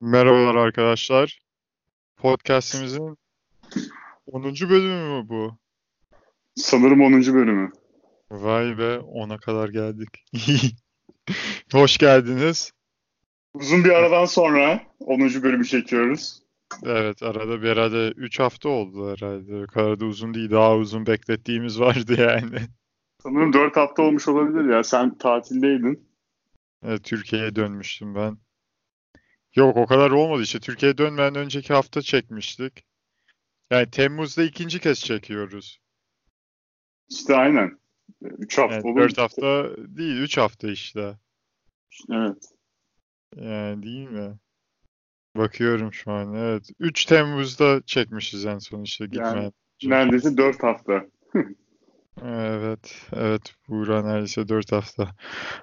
Merhabalar arkadaşlar. Podcast'imizin 10. bölümü mü bu? Sanırım 10. bölümü. Vay be 10'a kadar geldik. Hoş geldiniz. Uzun bir aradan sonra 10. bölümü çekiyoruz. Evet arada bir herhalde 3 hafta oldu herhalde. O kadar da uzun değil. Daha uzun beklettiğimiz vardı yani. Sanırım 4 hafta olmuş olabilir ya. Sen tatildeydin. Evet, Türkiye'ye dönmüştüm ben. Yok o kadar olmadı işte. Türkiye'ye dönmeden önceki hafta çekmiştik. Yani Temmuz'da ikinci kez çekiyoruz. İşte aynen. 3 hafta Yani olur. 4 hafta değil 3 hafta işte. Evet. Yani değil mi? Bakıyorum şu an. Evet. 3 Temmuz'da çekmişiz en son işte gitmeden. Neredeyse 4 hafta. Evet. Evet. Buğra neredeyse 4 hafta.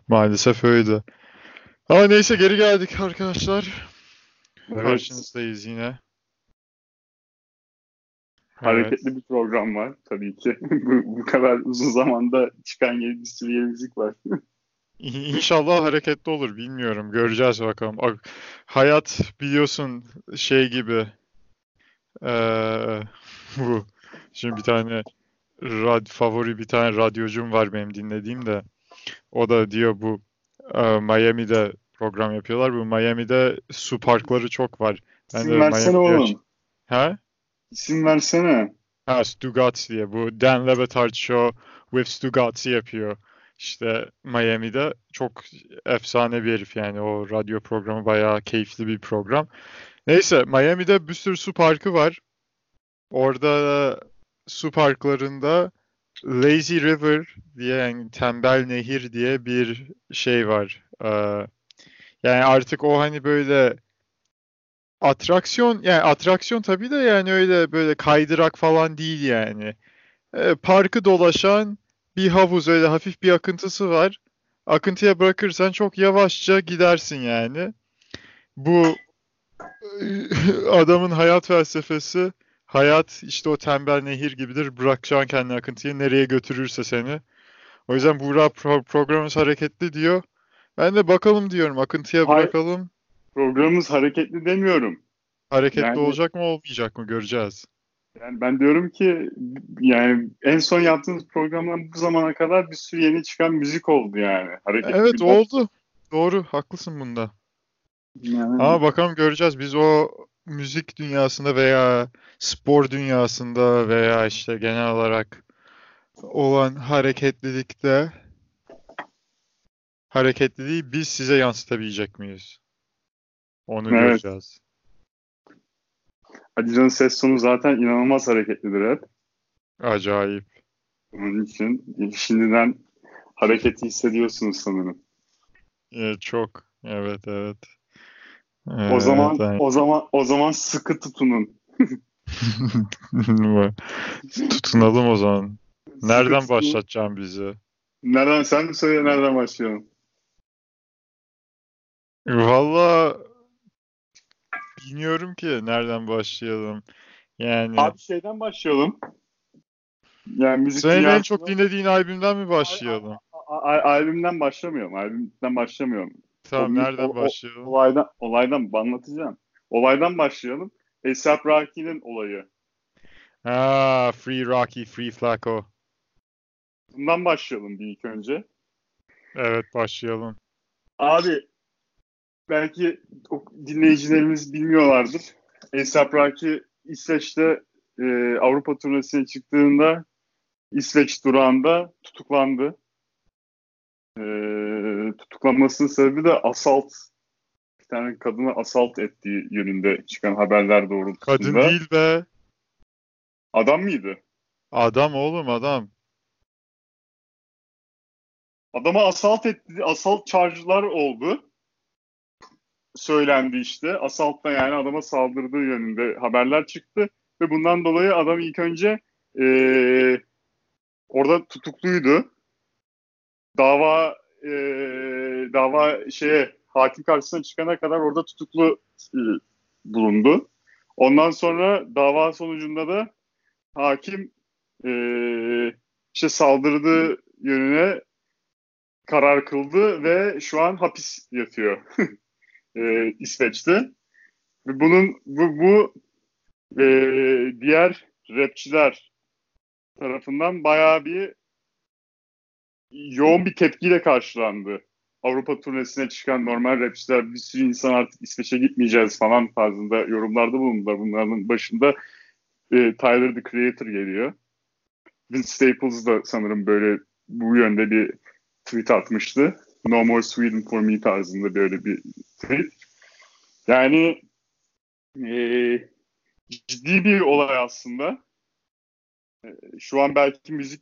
Maalesef öyle. Ama neyse geri geldik arkadaşlar. Evet. Karşınızdayız yine. Evet. Hareketli bir program var tabii ki. bu, bu kadar uzun zamanda çıkan yeni bir sürü yeni müzik var. İnşallah hareketli olur. Bilmiyorum. Göreceğiz bakalım. Ak- Hayat biliyorsun şey gibi. Eee, bu. Şimdi bir tane rad favori bir tane radyocum var benim dinlediğim de. O da diyor bu e, Miami'de program yapıyorlar. Bu Miami'de su parkları çok var. Ben İsim versene Miami'de oğlum. Ha? İsim versene. Ha Stugotz diye. Bu Dan Le Batard Show with Stugotz yapıyor. İşte Miami'de çok efsane bir herif yani. O radyo programı bayağı keyifli bir program. Neyse Miami'de bir sürü su parkı var. Orada su parklarında Lazy River diye yani tembel nehir diye bir şey var. Ee, yani artık o hani böyle atraksiyon yani atraksiyon tabii de yani öyle böyle kaydırak falan değil yani. Ee, parkı dolaşan bir havuz öyle hafif bir akıntısı var. Akıntıya bırakırsan çok yavaşça gidersin yani. Bu adamın hayat felsefesi hayat işte o tembel nehir gibidir. Bırakacaksın kendini akıntıya nereye götürürse seni. O yüzden Buğra pro programımız hareketli diyor. Ben de bakalım diyorum akıntıya Hayır. bırakalım. Programımız hareketli demiyorum. Hareketli Yani- olacak mı olmayacak mı göreceğiz. Yani ben diyorum ki yani en son yaptığımız programdan bu zamana kadar bir sürü yeni çıkan müzik oldu yani. Hareketli Evet oldu. Doğru haklısın bunda. Yani- Ama bakalım göreceğiz. Biz o müzik dünyasında veya spor dünyasında veya işte genel olarak olan hareketlilikte hareketliliği biz size yansıtabilecek miyiz? Onu Evet. göreceğiz. Adican'ın ses tonu zaten inanılmaz hareketlidir hep. Acayip. Onun için şimdiden hareketi hissediyorsunuz sanırım. Ee, çok. Evet, evet. O zaman Evet, o zaman o zaman sıkı tutunun. aynen. Tutunalım o zaman. Sıkı Nereden tutunun. başlatacağım bizi? Nereden sen mi söyle nereden başlayalım? Valla bilmiyorum ki nereden başlayalım. Yani Abi şeyden başlayalım. Yani müzik senin en dünyasında- çok dinlediğin albümden mi başlayalım? Albümden başlamıyorum. Albümden başlamıyorum. Tamam o- nereden o- başlayalım? Olaydan olaydan anlatacağım. Olaydan başlayalım. A$AP Rocky'nin olayı. Ha, Free Rocky, Free Flacco. Bundan başlayalım bir ilk önce. Evet başlayalım. Abi belki dinleyicilerimiz bilmiyorlardır. A$AP Rocky İsveç'te e, Avrupa turnesine çıktığında İsveç durağında tutuklandı. Tutuklanmasının sebebi de asalt bir tane kadını asalt ettiği yönünde çıkan haberler doğrultusunda. Kadın değil be. Adam mıydı? Adam oğlum adam. Adama asalt etti, asalt charge'lar oldu. Söylendi işte. Asalt'ta yani adama saldırdığı yönünde haberler çıktı. Ve bundan dolayı adam ilk önce eee, orada tutukluydu. Dava eee, dava şeye hakim karşısına çıkana kadar orada tutuklu e, bulundu. Ondan sonra dava sonucunda da hakim eee, işte saldırdığı yönüne karar kıldı ve şu an hapis yatıyor e, İsveç'te. Bunun bu, bu e, diğer rapçiler tarafından bayağı bir yoğun bir tepkiyle karşılandı. Avrupa turnesine çıkan normal rapçiler bir sürü insan artık İsveç'e gitmeyeceğiz falan tarzında yorumlarda bulundular. Bunların başında e, Tyler the Creator geliyor. Vince Staples da sanırım böyle bu yönde bir tweet atmıştı. No more Sweden for me tarzında böyle bir tweet. Yani e, ciddi bir olay aslında. E, şu an belki müzik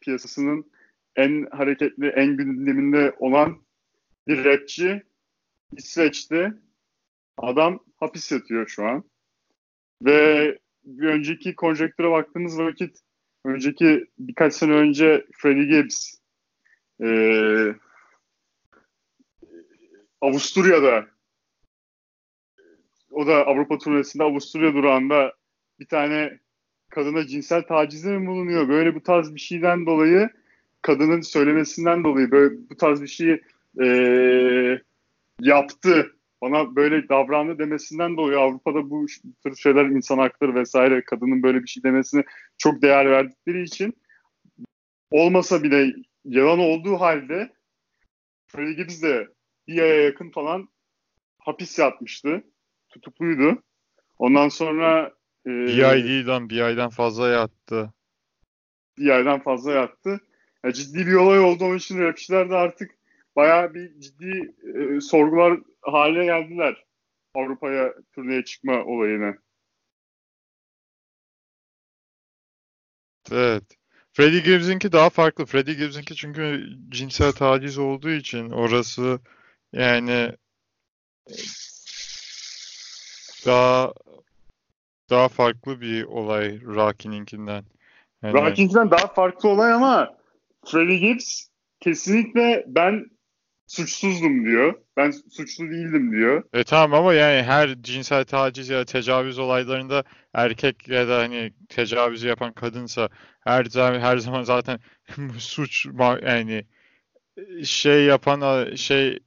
piyasasının en hareketli, en gündeminde olan bir rapçi İsveç'te adam hapis yatıyor şu an. Ve bir önceki konjektüre baktığımız vakit önceki birkaç sene önce Freddie Gibbs e, Avusturya'da o da Avrupa turnesinde Avusturya durağında bir tane kadına cinsel tacizde mi bulunuyor? Böyle bu tarz bir şeyden dolayı kadının söylemesinden dolayı böyle bu tarz bir şey e, yaptı bana böyle davrandı demesinden dolayı Avrupa'da bu tür şeyler insan hakları vesaire kadının böyle bir şey demesine çok değer verdikleri için olmasa bile yalan olduğu halde Freddie Gibbs de bir aya yakın falan hapis yatmıştı. Tutukluydu. Ondan sonra e, bir ay değil lan bir aydan fazla yattı. Bir aydan fazla yattı. Yani ciddi bir olay oldu. Onun için rapçiler de artık bayağı bir ciddi e, sorgular haline geldiler. Avrupa'ya turneye çıkma olayına. Evet. Freddie Gibbs'inki daha farklı. Freddie Gibbs'inki çünkü cinsel taciz olduğu için orası yani daha daha farklı bir olay Rocky'ninkinden. Yani... Rocky'ninkinden daha farklı olay ama Freddie Gibbs kesinlikle ben suçsuzdum diyor. Ben suçlu değildim diyor. E tamam ama yani her cinsel taciz ya da tecavüz olaylarında erkek ya da hani tecavüzü yapan kadınsa her zaman her zaman zaten suç yani şey yapan şey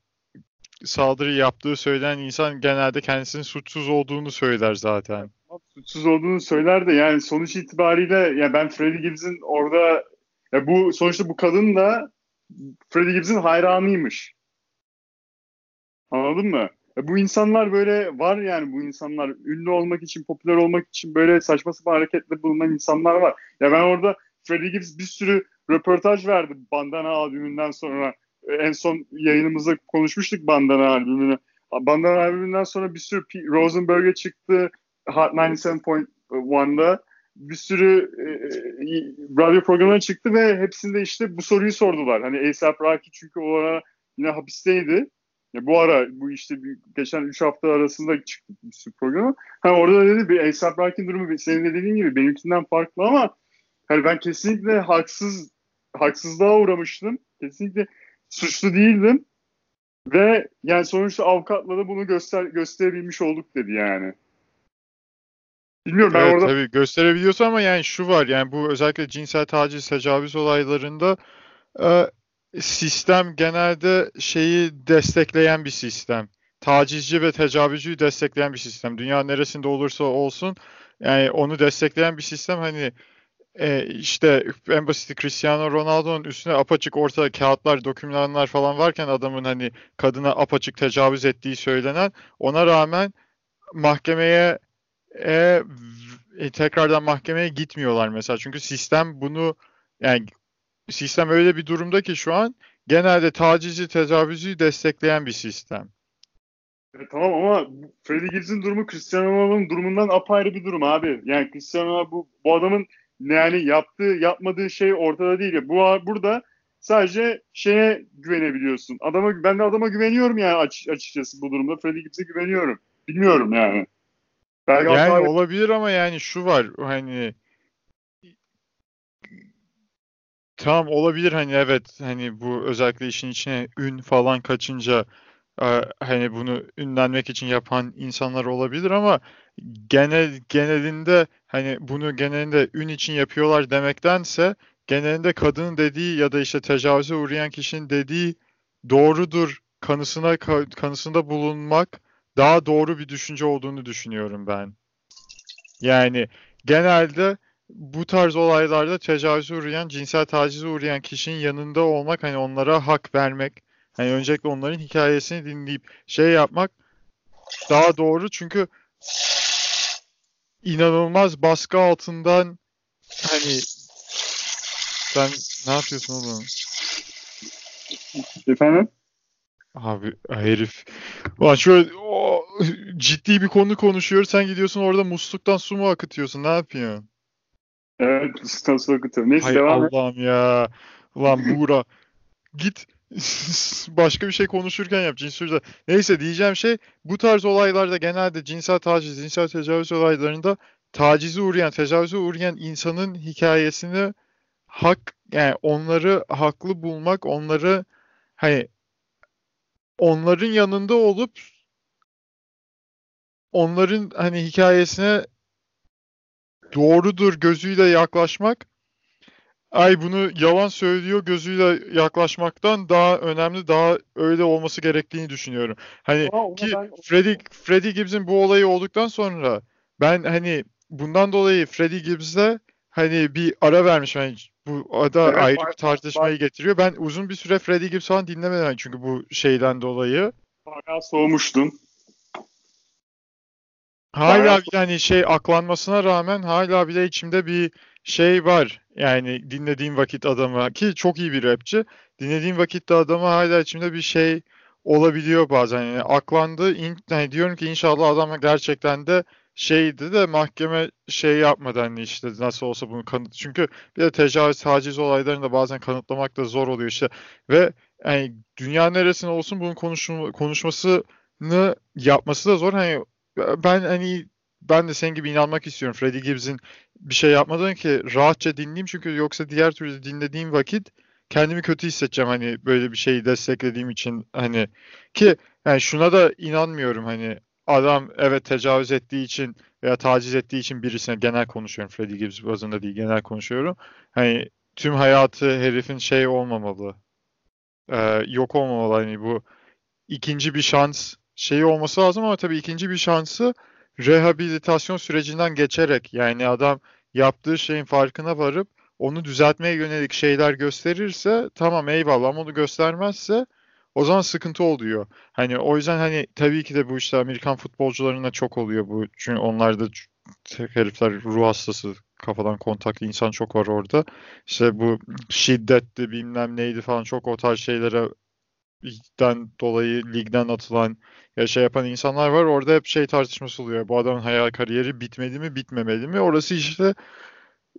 saldırı yaptığı söylenen insan genelde kendisinin suçsuz olduğunu söyler zaten. Suçsuz olduğunu söyler de yani sonuç itibariyle ya ben Freddie Gibbs'in orada ya bu sonuçta bu kadın da Freddie Gibbs'in hayranıymış. Anladın mı? Ya bu insanlar böyle var yani bu insanlar ünlü olmak için, popüler olmak için böyle saçma sapan hareketle bulunan insanlar var. Ya ben orada Freddie Gibbs bir sürü röportaj verdi Bandana albümünden sonra. En son yayınımızda konuşmuştuk Bandana albümünü. Bandana albümünden sonra bir sürü P- Rosenberg'e çıktı. Hot 97.1'da bir sürü e, e, radyo programına çıktı ve hepsinde işte bu soruyu sordular. Hani A$AP Rocky çünkü o ara yine hapisteydi. Ya bu ara bu işte bir, geçen 3 hafta arasında çıktı bir sürü programı. Hani orada dedi bir A$AP Rocky'nin durumu senin de dediğin gibi benimkinden farklı ama hani ben kesinlikle haksız haksızlığa uğramıştım. Kesinlikle suçlu değildim. Ve yani sonuçta avukatla da bunu göster gösterebilmiş olduk dedi yani. Bilmiyorum ben evet, orada... Tabii gösterebiliyorsun ama yani şu var yani bu özellikle cinsel taciz, tecavüz olaylarında e, sistem genelde şeyi destekleyen bir sistem. Tacizci ve tecavüzcüyü destekleyen bir sistem. Dünya neresinde olursa olsun yani onu destekleyen bir sistem. Hani e, işte en basit Cristiano Ronaldo'nun üstüne apaçık ortada kağıtlar, dokümanlar falan varken adamın hani kadına apaçık tecavüz ettiği söylenen ona rağmen mahkemeye e, e, tekrardan mahkemeye gitmiyorlar mesela. Çünkü sistem bunu yani sistem öyle bir durumda ki şu an genelde tacizi, tecavüzü destekleyen bir sistem. E, tamam ama Freddie Gibbs'in durumu Cristiano Ronaldo'nun durumundan apayrı bir durum abi. Yani Cristiano bu, bu adamın yani yaptığı yapmadığı şey ortada değil. Bu burada sadece şeye güvenebiliyorsun. Adama ben de adama güveniyorum yani aç, açıkçası bu durumda. Freddie Gibbs'e güveniyorum. Bilmiyorum yani. Belki yani hata... olabilir ama yani şu var hani tamam olabilir hani evet hani bu özellikle işin içine ün falan kaçınca e, hani bunu ünlenmek için yapan insanlar olabilir ama genel genelinde hani bunu genelinde ün için yapıyorlar demektense genelinde kadının dediği ya da işte tecavüze uğrayan kişinin dediği doğrudur kanısına kanısında bulunmak daha doğru bir düşünce olduğunu düşünüyorum ben. Yani genelde bu tarz olaylarda tecavüze uğrayan, cinsel tacize uğrayan kişinin yanında olmak, hani onlara hak vermek, hani öncelikle onların hikayesini dinleyip şey yapmak daha doğru. Çünkü inanılmaz baskı altından hani sen ne yapıyorsun oğlum? Efendim? Abi herif. Ulan şöyle o, ciddi bir konu konuşuyor. Sen gidiyorsun orada musluktan su mu akıtıyorsun? Ne yapıyorsun? Evet, musluktan su akıtıyorum. Neyse Hay devam et. Allah'ım ya. Ulan Buğra. Git başka bir şey konuşurken yap cinsel Neyse diyeceğim şey bu tarz olaylarda genelde cinsel taciz, cinsel tecavüz olaylarında tacize uğrayan, tecavüze uğrayan insanın hikayesini hak yani onları haklı bulmak, onları hani onların yanında olup onların hani hikayesine doğrudur gözüyle yaklaşmak ay bunu yalan söylüyor gözüyle yaklaşmaktan daha önemli, daha öyle olması gerektiğini düşünüyorum. Hani ona ki ben- Freddie, Freddie Gibbs'in bu olayı olduktan sonra ben hani bundan dolayı Freddie Gibbs'le hani bir ara vermiş. Yani bu ada Evet, ayrı var- bir tartışmayı getiriyor. Ben uzun bir süre Freddie Gibbs falan dinlemedim çünkü bu şeyden dolayı. Bayağı soğumuştun. Hala Bayağı- bir hani şey aklanmasına rağmen hala bile içimde bir şey var. Yani dinlediğim vakit adamı ki çok iyi bir rapçi. Dinlediğim vakitte adamı hala içimde bir şey olabiliyor bazen. Yani aklandı. in- hani diyorum ki inşallah adam gerçekten de şeydi de mahkeme şey yapmadı hani işte nasıl olsa bunu kanıt. Çünkü bir de tecavüz, taciz olaylarını da bazen kanıtlamak da zor oluyor işte. Ve yani dünya neresinde olsun bunun konuşma, konuşmasını yapması da zor. Hani ben hani ben de senin gibi inanmak istiyorum. Freddie Gibbs'in bir şey yapmadan ki rahatça dinleyeyim çünkü yoksa diğer türlü dinlediğim vakit kendimi kötü hissedeceğim hani böyle bir şeyi desteklediğim için hani ki yani şuna da inanmıyorum hani adam evet tecavüz ettiği için veya taciz ettiği için birisine genel konuşuyorum Freddie Gibbs bazında değil genel konuşuyorum. Hani tüm hayatı herifin şey olmamalı. Ee, yok olmamalı hani bu ikinci bir şans şeyi olması lazım ama tabii ikinci bir şansı rehabilitasyon sürecinden geçerek yani adam yaptığı şeyin farkına varıp onu düzeltmeye yönelik şeyler gösterirse tamam eyvallah ama onu göstermezse o zaman sıkıntı oluyor. Hani o yüzden hani tabii ki de bu işte Amerikan futbolcularına çok oluyor bu. Çünkü onlarda ç- herifler ruh hastası kafadan kontaklı insan çok var orada. İşte bu şiddetti bilmem neydi falan çok o tarz şeylere ligden dolayı ligden atılan ya şey yapan insanlar var. Orada hep şey tartışması oluyor. Bu adamın hayal kariyeri bitmedi mi, bitmemeli mi? Orası işte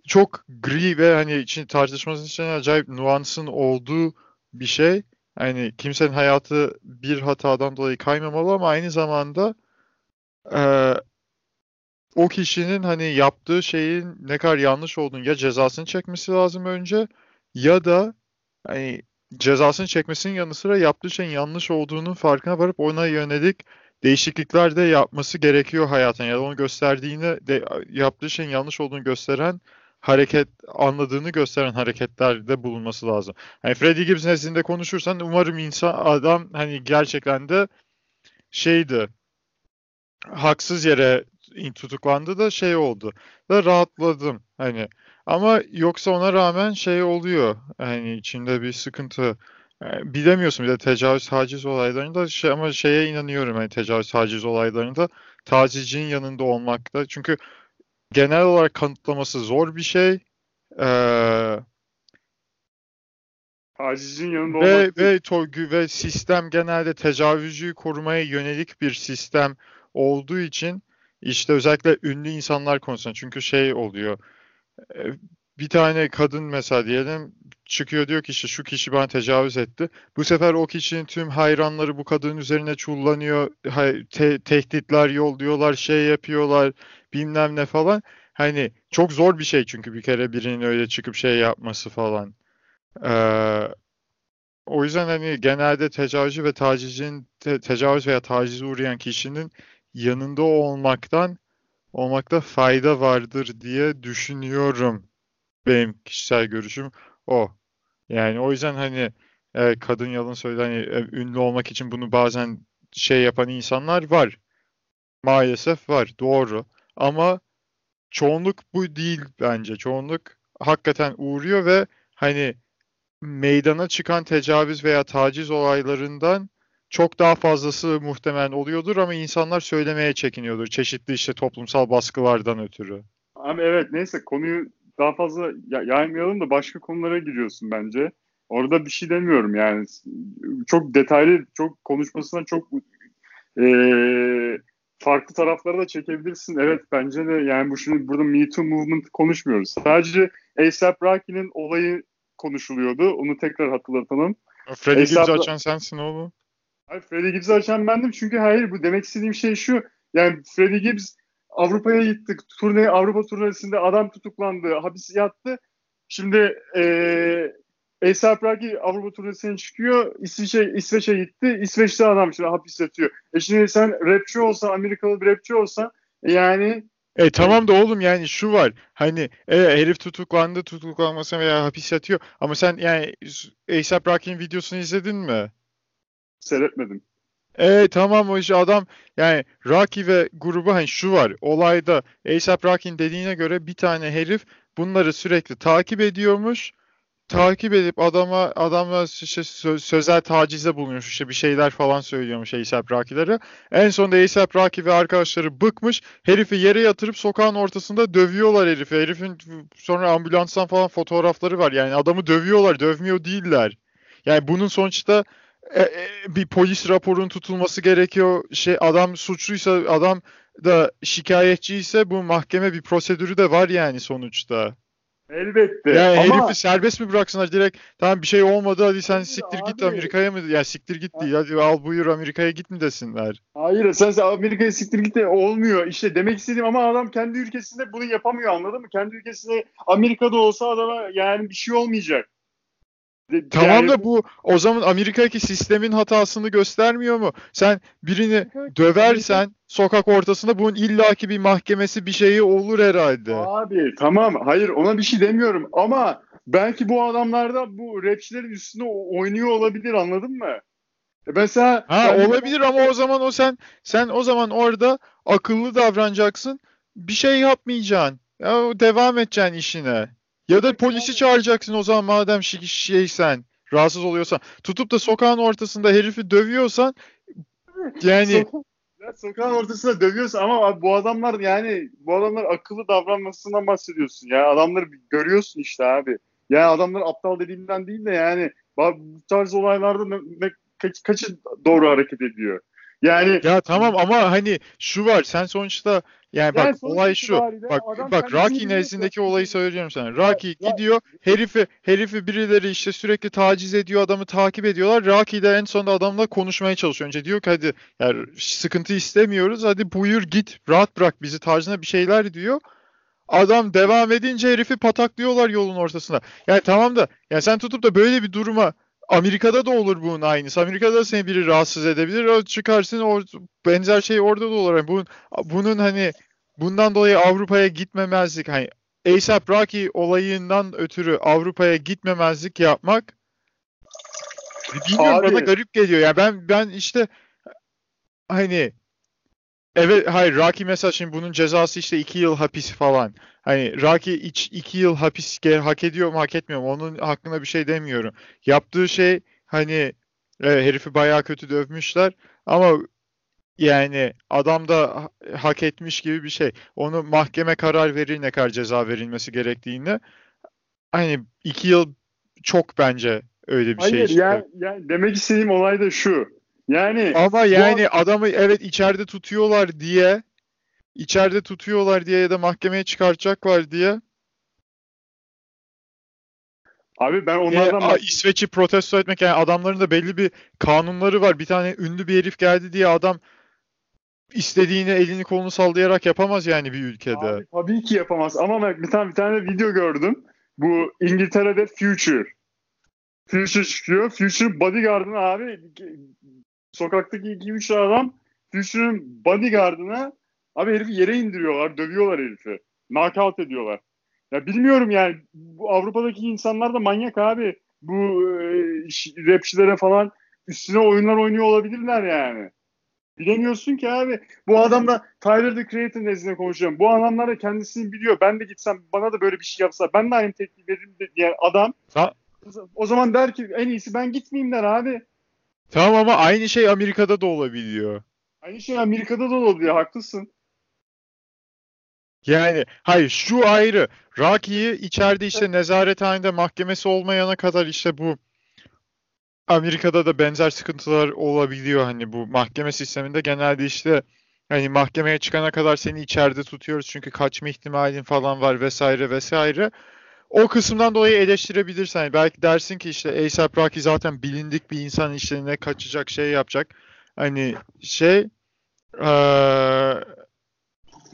çok gri ve hani için tartışması için acayip nuansın olduğu bir şey. Hani kimsenin hayatı bir hatadan dolayı kaymamalı ama aynı zamanda eee, o kişinin hani yaptığı şeyin ne kadar yanlış olduğunu ya cezasını çekmesi lazım önce ya da hani cezasını çekmesinin yanı sıra yaptığı şeyin yanlış olduğunun farkına varıp ona yönelik değişiklikler de yapması gerekiyor hayatına ya da onu gösterdiğini de yaptığı şeyin yanlış olduğunu gösteren hareket anladığını gösteren hareketlerde bulunması lazım. Hani Freddie Gibbs nezdinde konuşursan umarım insan adam hani gerçekten de şeydi haksız yere tutuklandı da şey oldu da rahatladım hani ama yoksa ona rağmen şey oluyor hani içinde bir sıkıntı E, bilemiyorsun bir de tecavüz taciz olaylarında şey ama şeye inanıyorum hani tecavüz taciz olaylarında tacizcinin yanında olmakta çünkü genel olarak kanıtlaması zor bir şey Ee, yanında ve olmak ve to- ve sistem genelde tecavüzcüyü korumaya yönelik bir sistem olduğu için işte özellikle ünlü insanlar konusunda çünkü şey oluyor e, bir tane kadın mesela diyelim çıkıyor diyor ki işte şu kişi bana tecavüz etti. Bu sefer o kişinin tüm hayranları bu kadının üzerine çullanıyor. te- tehditler yolluyorlar, şey yapıyorlar, bilmem ne falan. Hani çok zor bir şey çünkü bir kere birinin öyle çıkıp şey yapması falan. Ee, o yüzden hani genelde tecavüzcü ve tacizcinin te- tecavüz veya tacize uğrayan kişinin yanında olmaktan olmakta fayda vardır diye düşünüyorum. Benim kişisel görüşüm o. Yani o yüzden hani e, kadın yalan söyledi hani e, ünlü olmak için bunu bazen şey yapan insanlar var. Maalesef var. Doğru. Ama çoğunluk bu değil bence. Çoğunluk hakikaten uğruyor ve hani meydana çıkan tecavüz veya taciz olaylarından çok daha fazlası muhtemelen oluyordur ama insanlar söylemeye çekiniyordur. Çeşitli işte toplumsal baskılardan ötürü. Abi evet neyse konuyu daha fazla yaymayalım da başka konulara giriyorsun bence. Orada bir şey demiyorum yani. Çok detaylı, çok konuşmasından çok e, farklı taraflara da çekebilirsin. Evet bence de yani bu şimdi burada Me Too Movement konuşmuyoruz. Sadece A$AP Rocky'nin olayı konuşuluyordu. Onu tekrar hatırlatalım. Freddie Gibbs açan sensin oğlum. Hayır Freddie Gibbs açan bendim çünkü hayır bu demek istediğim şey şu. Yani Freddie Gibbs Avrupa'ya gittik. Turne, Avrupa turnesinde adam tutuklandı. Hapis yattı. Şimdi e, A$AP Rocky Avrupa turnesine çıkıyor. İsviçre, İsveç'e gitti. İsveç'te adam şimdi hapis yatıyor. E şimdi sen rapçi olsan, Amerikalı bir rapçi olsan e yani e tamam da oğlum yani şu var. Hani e, herif tutuklandı, tutuklanmasa veya hapis yatıyor. Ama sen yani A$AP Rocky'nin videosunu izledin mi? Seyretmedim. E tamam o iş adam yani Rocky ve grubu hani şu var olayda A$AP Rocky'nin dediğine göre bir tane herif bunları sürekli takip ediyormuş takip edip adama adamla işte sözel tacizde bulunuyor işte bir şeyler falan söylüyormuş A$AP Rocky'lere. En sonunda A$AP Rocky ve arkadaşları bıkmış. Herifi yere yatırıp sokağın ortasında dövüyorlar herifi. Herifin sonra ambulanstan falan fotoğrafları var. Yani adamı dövüyorlar, dövmüyor değiller. Yani bunun sonuçta e, e, bir polis raporunun tutulması gerekiyor. Şey adam suçluysa adam da şikayetçiyse bu mahkeme bir prosedürü de var yani sonuçta. Elbette. Yani Ama... herifi serbest mi bıraksınlar direkt tamam bir şey olmadı hadi sen siktir abi. git Amerika'ya mı? Ya siktir git değil hadi al buyur Amerika'ya git mi desinler. Hayır sen, sen Amerika'ya siktir git de olmuyor. İşte demek istediğim ama adam kendi ülkesinde bunu yapamıyor anladın mı? Kendi ülkesinde Amerika'da olsa adama yani bir şey olmayacak. Tamam da bu o zaman Amerika'daki sistemin hatasını göstermiyor mu? Sen birini döversen sokak ortasında bunun illaki bir mahkemesi bir şeyi olur herhalde. Abi tamam hayır ona bir şey demiyorum ama belki bu adamlar da bu rapçilerin üstüne oynuyor olabilir anladın mı? E mesela ha olabilir de... ama o zaman o sen sen o zaman orada akıllı davranacaksın. Bir şey yapmayacaksın. Ya devam edeceksin işine. Ya da polisi çağıracaksın o zaman madem şey, şey sen rahatsız oluyorsan. Tutup da sokağın ortasında herifi dövüyorsan yani ya sokağın ortasında dövüyorsun ama bu adamlar yani bu adamlar akıllı davranmasından bahsediyorsun ya. Adamları görüyorsun işte abi. Yani adamlar aptal dediğinden değil de yani bu tarz olaylarda ne, ne, kaç, kaçı doğru hareket ediyor. Yani ya tamam ama hani şu var sen sonuçta yani bak olay şu. Bak bak Rocky nezdindeki olayı söylüyorum sana. Rocky ya, gidiyor herifi herifi birileri işte sürekli taciz ediyor adamı takip ediyorlar. Rocky de en sonunda adamla konuşmaya çalışıyor. Önce diyor ki hadi yani sıkıntı istemiyoruz. Hadi buyur git rahat bırak bizi tarzına bir şeyler diyor. Adam devam edince herifi pataklıyorlar yolun ortasında. Yani tamam da yani sen tutup da böyle bir duruma Amerika'da da olur bunun aynısı. Amerika'da da seni biri rahatsız edebilir. Çıkarsın o benzer şey orada da olur. Yani bunun, bunun hani bundan dolayı Avrupa'ya gitmemezlik hani ASAP Rocky olayından ötürü Avrupa'ya gitmemezlik yapmak bilmiyorum Abi. bana garip geliyor. Yani ben ben işte hani Evet hayır Rocky mesela şimdi bunun cezası işte iki yıl hapis falan. Hani Rocky iç, iki yıl hapis hak ediyor mu hak etmiyor mu onun hakkında bir şey demiyorum. Yaptığı şey hani evet, herifi bayağı kötü dövmüşler ama yani adam da hak etmiş gibi bir şey. Onu mahkeme karar verir ne kadar ceza verilmesi gerektiğini. Hani iki yıl çok bence öyle bir Hayır, şey işte. Yani, yani demek istediğim olay da şu. Yani ama yani bu... adamı evet içeride tutuyorlar diye içeride tutuyorlar diye ya da mahkemeye çıkartacaklar diye Abi ben onlardan... E, İsveç'i protesto etmek yani adamların da belli bir kanunları var. Bir tane ünlü bir herif geldi diye adam istediğini elini kolunu sallayarak yapamaz yani bir ülkede. Abi, tabii ki yapamaz ama bak bir tane bir tane video gördüm. Bu İngiltere'de Future. Future çıkıyor. Future bodyguard'ını abi sokaktaki 2-3 adam Future'ın bodyguard'ına abi herifi yere indiriyorlar, dövüyorlar herifi. Knockout ediyorlar. Ya bilmiyorum yani bu Avrupa'daki insanlar da manyak abi. Bu e, rapçilere falan üstüne oyunlar oynuyor olabilirler yani. Bilemiyorsun ki abi. Bu adamla Tyler the Creator nezdinde konuşuyorum. Bu adamlar da kendisini biliyor. Ben de gitsem bana da böyle bir şey yapsa ben de aynı tepki veririm de diyen adam Ha- o zaman der ki en iyisi ben gitmeyeyim der abi. Tamam ama aynı şey Amerika'da da olabiliyor. Aynı şey Amerika'da da olabiliyor. Haklısın. Yani hayır şu ayrı. Rocky'yi içeride işte nezarethanede mahkemesi olmayana kadar işte bu Amerika'da da benzer sıkıntılar olabiliyor hani bu mahkeme sisteminde genelde işte hani mahkemeye çıkana kadar seni içeride tutuyoruz çünkü kaçma ihtimalin falan var vesaire vesaire. O kısımdan dolayı eleştirebilirsin. Hani belki dersin ki işte A$AP Rocky zaten bilindik bir insan işte ne kaçacak şey yapacak. Hani şey eee,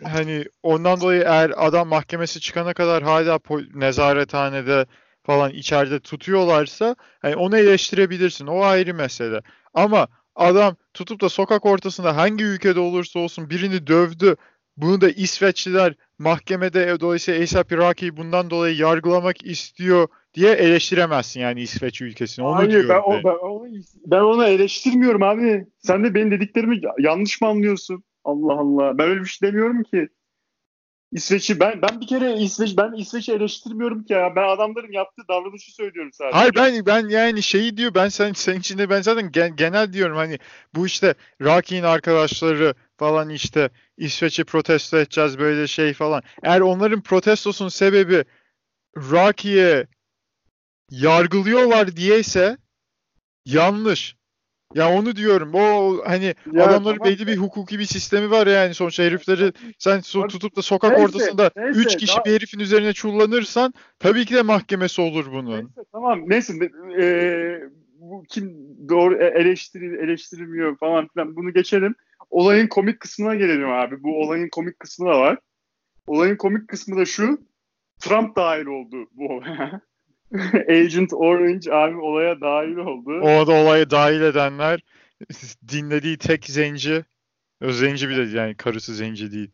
hani ondan dolayı eğer adam mahkemesi çıkana kadar hala nezarethanede falan içeride tutuyorlarsa hani onu eleştirebilirsin. O ayrı mesele. Ama adam tutup da sokak ortasında hangi ülkede olursa olsun birini dövdü. Bunu da İsveçliler mahkemede dolayısıyla A$AP Rocky'yi bundan dolayı yargılamak istiyor diye eleştiremezsin yani İsveç ülkesini. Onu Hayır diyorum ben, o, ben, onu, ben onu eleştirmiyorum abi. Sen de benim dediklerimi yanlış mı anlıyorsun? Allah Allah. Ben öyle bir şey demiyorum ki. İsveç'i ben ben bir kere İsveç ben İsveç'i eleştirmiyorum ki ya. Ben adamların yaptığı davranışı söylüyorum sadece. Hayır ben ben yani şeyi diyor ben sen senin içinde ben zaten gen- genel diyorum hani bu işte Rocky'nin arkadaşları falan işte İsveç'i protesto edeceğiz böyle şey falan. Eğer onların protestosunun sebebi Rocky'ye yargılıyorlar diyeyse yanlış. Ya onu diyorum. O hani Ya adamların tamam. belli bir hukuki bir sistemi var yani sonuçta herifleri sen so- tutup da sokak neyse, ortasında neyse, 3 kişi daha- bir herifin üzerine çullanırsan tabii ki de mahkemesi olur bunun. Neyse tamam neyse e, bu kim doğru e, eleştiri eleştirilmiyor falan filan bunu geçelim. Olayın komik kısmına gelelim abi. Bu olayın komik kısmı da var. Olayın komik kısmı da şu. Trump dahil oldu bu olaya. Agent Orange abi olaya dahil oldu. O da olaya dahil edenler dinlediği tek zenci, zenci bile yani karısı zenci değil.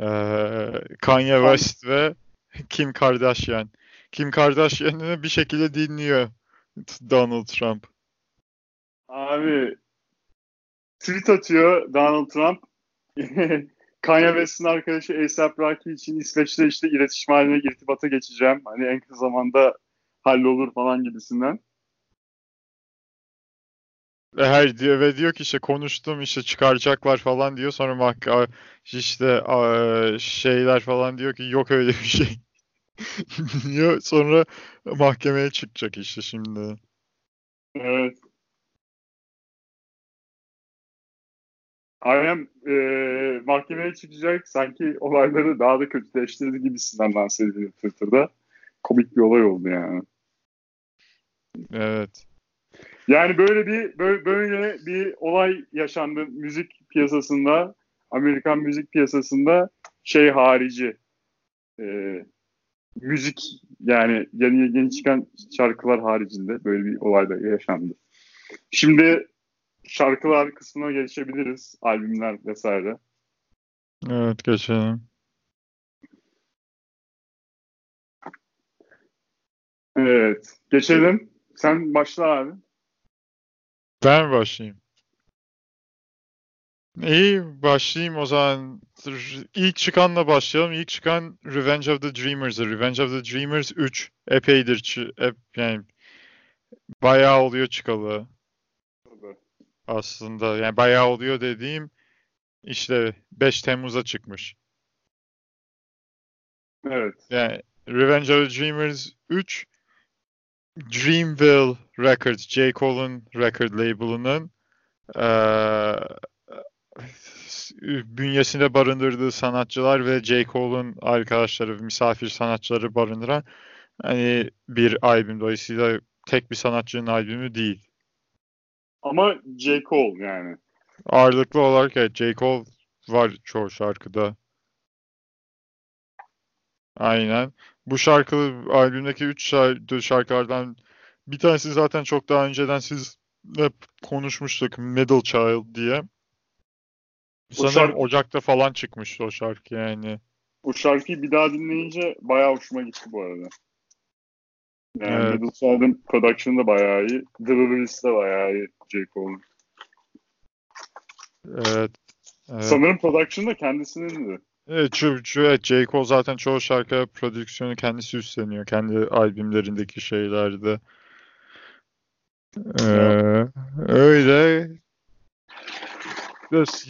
Ee, Kanye West ve Kim Kardashian. Kim Kardashian'ı bir şekilde dinliyor Donald Trump. Abi tweet atıyor Donald Trump. Kanye West'in arkadaşı A$AP Rocky için İsveç'te işte iletişim haline irtibata geçeceğim. Hani en kısa zamanda hallolur falan gibisinden. Ve her diyor ve diyor ki işte konuştum işte çıkaracaklar falan diyor sonra mahkeme işte şeyler falan diyor ki yok öyle bir şey. diyor sonra mahkemeye çıkacak işte şimdi. Evet. Aynen e, mahkemeye çıkacak sanki olayları daha da kötüleştirdi gibisinden lanse ediliyor Twitter'da. Komik bir olay oldu yani. Evet. Yani böyle bir böyle, bir olay yaşandı müzik piyasasında, Amerikan müzik piyasasında şey harici e, müzik yani yeni yeni çıkan şarkılar haricinde böyle bir olay da yaşandı. Şimdi şarkılar kısmına geçebiliriz. Albümler vesaire. Evet geçelim. Evet. Geçelim. Sen başla abi. Ben başlayayım? İyi başlayayım o zaman. İlk çıkanla başlayalım. İlk çıkan Revenge of the Dreamers'ı. Revenge of the Dreamers 3. Epeydir. Ep, yani bayağı oluyor çıkalı aslında. Yani bayağı oluyor dediğim işte 5 Temmuz'a çıkmış. Evet. Yani Revenge of the Dreamers 3 Dreamville Records, J. Cole'un record label'ının eee, bünyesinde barındırdığı sanatçılar ve J. Cole'un arkadaşları, misafir sanatçıları barındıran hani bir albüm. Dolayısıyla tek bir sanatçının albümü değil. Ama J. Cole yani. Ağırlıklı olarak evet, J. Cole var çoğu şarkıda. Aynen. Bu şarkı albümdeki 3 şarkılardan bir tanesi zaten çok daha önceden siz hep konuşmuştuk Middle Child diye. Sanırım şarkı- Ocak'ta falan çıkmıştı o şarkı yani. Bu şarkıyı bir daha dinleyince bayağı hoşuma gitti bu arada. Yani Evet. Middle Child'ın production'ı da bayağı iyi. Delivery'si de bayağı iyi J. Cole'un. Evet. evet. Sanırım production da kendisinin de. Evet, şu, şu, evet, J. Cole zaten çoğu şarkı prodüksiyonu kendisi üstleniyor. Kendi albümlerindeki şeylerde. Ee, öyle.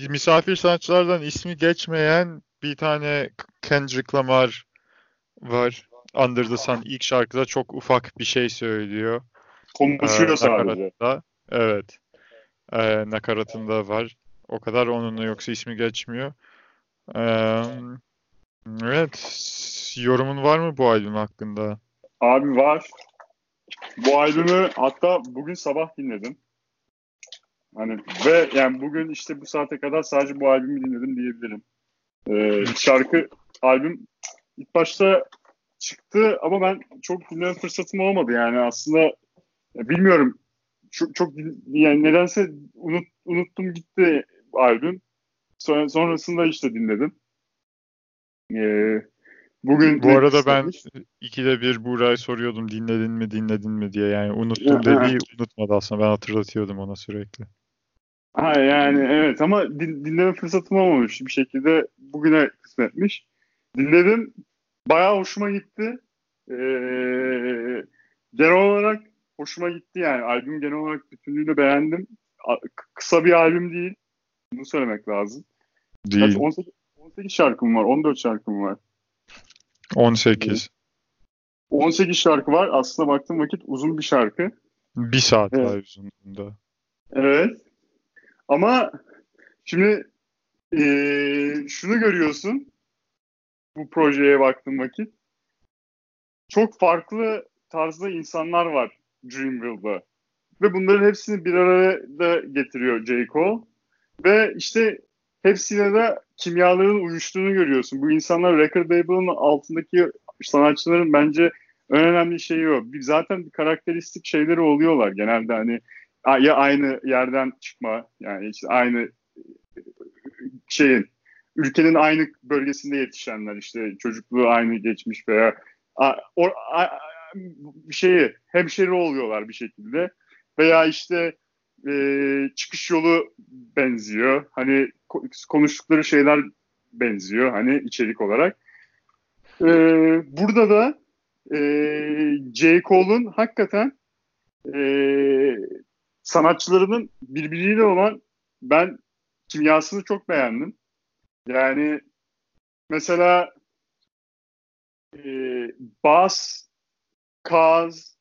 Misafir sanatçılardan ismi geçmeyen bir tane Kendrick Lamar var. Under the Sun ilk şarkıda çok ufak bir şey söylüyor. Konuşuyor ee, sadece. Evet. Ee, nakaratında var. O kadar onunla yoksa ismi geçmiyor. Ee, evet. Yorumun var mı bu albüm hakkında? Abi var. Bu albümü hatta bugün sabah dinledim. Hani ve yani bugün işte bu saate kadar sadece bu albümü dinledim diyebilirim. Ee, şarkı, albüm ilk başta çıktı ama ben çok dinleme fırsatım olmadı yani aslında bilmiyorum çok, çok yani nedense unut, unuttum gitti albüm. Sonra, sonrasında işte dinledim. Ee, bugün bu arada ben ikide bir Buğra'ya soruyordum dinledin mi dinledin mi diye yani unuttum dediği unutmadı aslında ben hatırlatıyordum ona sürekli. Ha yani evet ama din, dinleme fırsatım olmamış bir şekilde bugüne kısmetmiş. Dinledim bayağı hoşuma gitti. Ee, genel olarak hoşuma gitti yani albüm genel olarak bütünlüğünü beğendim. Kısa bir albüm değil. Bunu söylemek lazım. Değil. Kaç, 18, 18 şarkım var, 14 şarkım var. 18. 18 şarkı var. Aslında baktığım vakit uzun bir şarkı. Bir saat evet. daha uzunluğunda. Evet. Ama şimdi e, şunu görüyorsun bu projeye baktığım vakit. Çok farklı tarzda insanlar var Dreamville'da. Ve bunların hepsini bir araya da getiriyor J. Cole. Ve işte hepsiyle de kimyaların uyuştuğunu görüyorsun. Bu insanlar record label'ın altındaki sanatçıların bence en önemli şeyi o. Zaten karakteristik şeyleri oluyorlar genelde hani ya aynı yerden çıkma yani işte aynı şeyin ülkenin aynı bölgesinde yetişenler işte çocukluğu aynı geçmiş veya a, o, a, şeyi hemşeri oluyorlar bir şekilde veya işte e, çıkış yolu benziyor. Hani konuştukları şeyler benziyor hani içerik olarak. E, burada da e, J. Cole'un hakikaten e, sanatçılarının birbiriyle olan ben kimyasını çok beğendim. Yani mesela e, Bass, Kaz,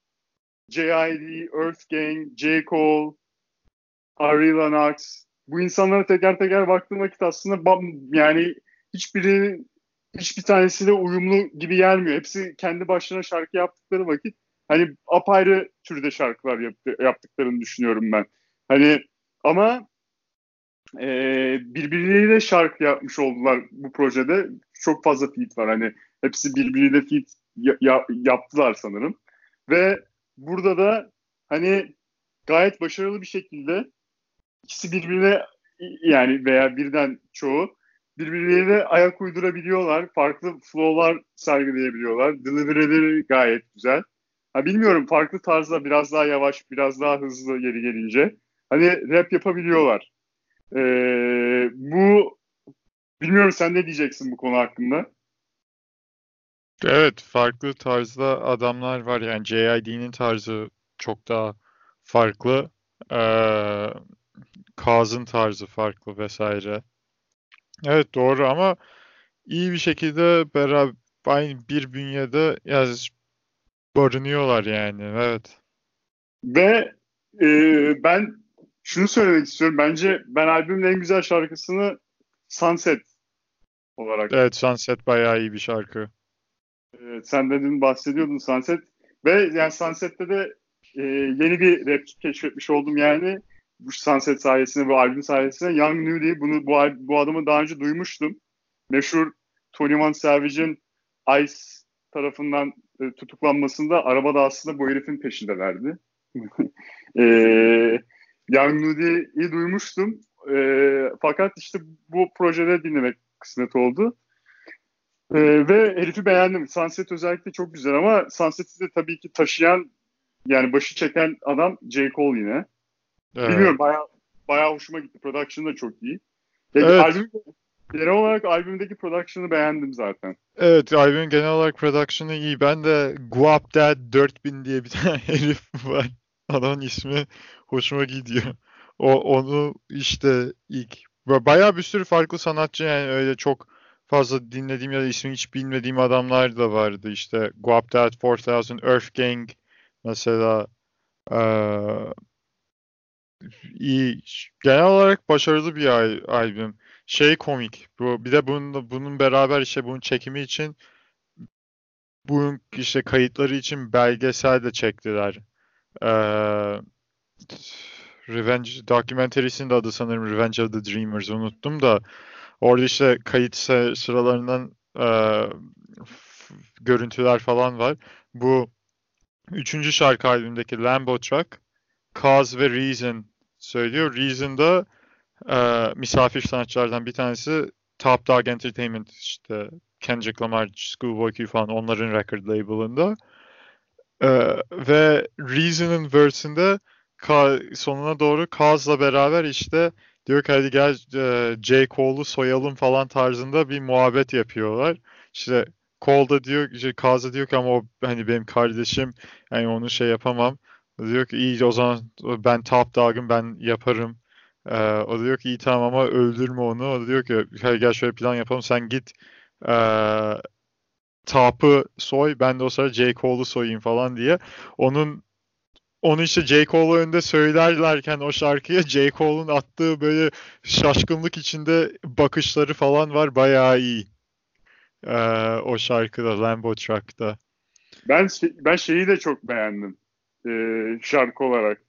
J.I.D., Earth Gang, J. Cole, Ari Lennox bu insanlara teker teker baktığım vakit aslında yani hiçbiri hiçbir tanesi de uyumlu gibi gelmiyor. Hepsi kendi başlarına şarkı yaptıkları vakit hani apayrı türde şarkılar yaptı, yaptıklarını düşünüyorum ben. Hani ama e, birbirleriyle şarkı yapmış oldular bu projede. Çok fazla feat var. Hani hepsi birbiriyle feat ya, yaptılar sanırım. Ve burada da hani gayet başarılı bir şekilde ikisi birbirine yani veya birden çoğu birbirleriyle ayak uydurabiliyorlar. Farklı flow'lar sergileyebiliyorlar. Delivery'leri gayet güzel. Ha, bilmiyorum farklı tarzda biraz daha yavaş, biraz daha hızlı yeri gelince. Hani rap yapabiliyorlar. Ee, bu bilmiyorum sen ne diyeceksin bu konu hakkında? Evet, farklı tarzda adamlar var. Yani JID'nin tarzı çok daha farklı. Ee, Kaz'ın tarzı farklı vesaire. Evet doğru ama iyi bir şekilde beraber aynı bir bünyede yaz barınıyorlar yani. Evet. Ve e, ben şunu söylemek istiyorum. Bence ben albümün en güzel şarkısını Sunset olarak. Evet Sunset bayağı iyi bir şarkı. Evet, sen de dün bahsediyordun Sunset. Ve yani Sunset'te de e, yeni bir rap keşfetmiş oldum yani. Bu Sunset sayesinde, bu albüm sayesinde. Young Nudy, bunu, bu, bu adamı daha önce duymuştum. Meşhur 21 Savage'in Ice tarafından e, tutuklanmasında arabada aslında bu herifin peşindelerdi. e, Young Nudy'yi duymuştum. E, fakat işte bu projede dinlemek kısmet oldu. E, ve herifi beğendim. Sunset özellikle çok güzel ama Sunset'i de tabii ki taşıyan yani başı çeken adam J. Cole yine. Evet. Bilmiyorum bayağı bayağı hoşuma gitti. Production da çok iyi. Yani Evet. albüm, genel olarak albümdeki production'ı beğendim zaten. Evet, albümün genel olarak production'ı iyi. Ben de Guap Dad 4000 diye bir tane herif var. Adamın ismi hoşuma gidiyor. O onu işte ilk Ba- bayağı bir sürü farklı sanatçı yani öyle çok fazla dinlediğim ya da ismini hiç bilmediğim adamlar da vardı. İşte Guap Dad 4000, Earth Gang mesela eee, iyi. Genel olarak başarılı bir al- albüm. Şey komik. Bu bir de bunun bunun beraber işte bunun çekimi için bunun işte kayıtları için belgesel de çektiler. Ee, Revenge documentary'sinin de adı sanırım Revenge of the Dreamers unuttum da orada işte kayıt sı- sıralarından e, görüntüler falan var. Bu üçüncü şarkı albümdeki Lambo Truck, Cause ve Reason söylüyor. Reason da e, misafir sanatçılardan bir tanesi Top Dog Entertainment işte Kendrick Lamar, Schoolboy Q falan onların record label'ında. Ee, ve Reason'ın verse'inde Ka- sonuna doğru Kaz'la beraber işte diyor ki hadi gel e, J. Cole'u soyalım falan tarzında bir muhabbet yapıyorlar. İşte Cole da diyor, işte Kaz da diyor ki ama o hani benim kardeşim yani onu şey yapamam. Diyor ki iyi o zaman ben Top Dog'ım ben yaparım. Ee, o da diyor ki iyi tamam ama öldürme onu. O da diyor ki hadi gel şöyle plan yapalım sen git ee, Top'ı soy ben de o sırada J. Cole'u soyayım falan diye. Onun onu işte J. Cole'u önünde söylerlerken o şarkıya J. Cole'un attığı böyle şaşkınlık içinde bakışları falan var. Bayağı iyi. Ee, o şarkıda, Lambo Truck'ta. Ben ben şeyi de çok beğendim. Ee, şarkı olarak.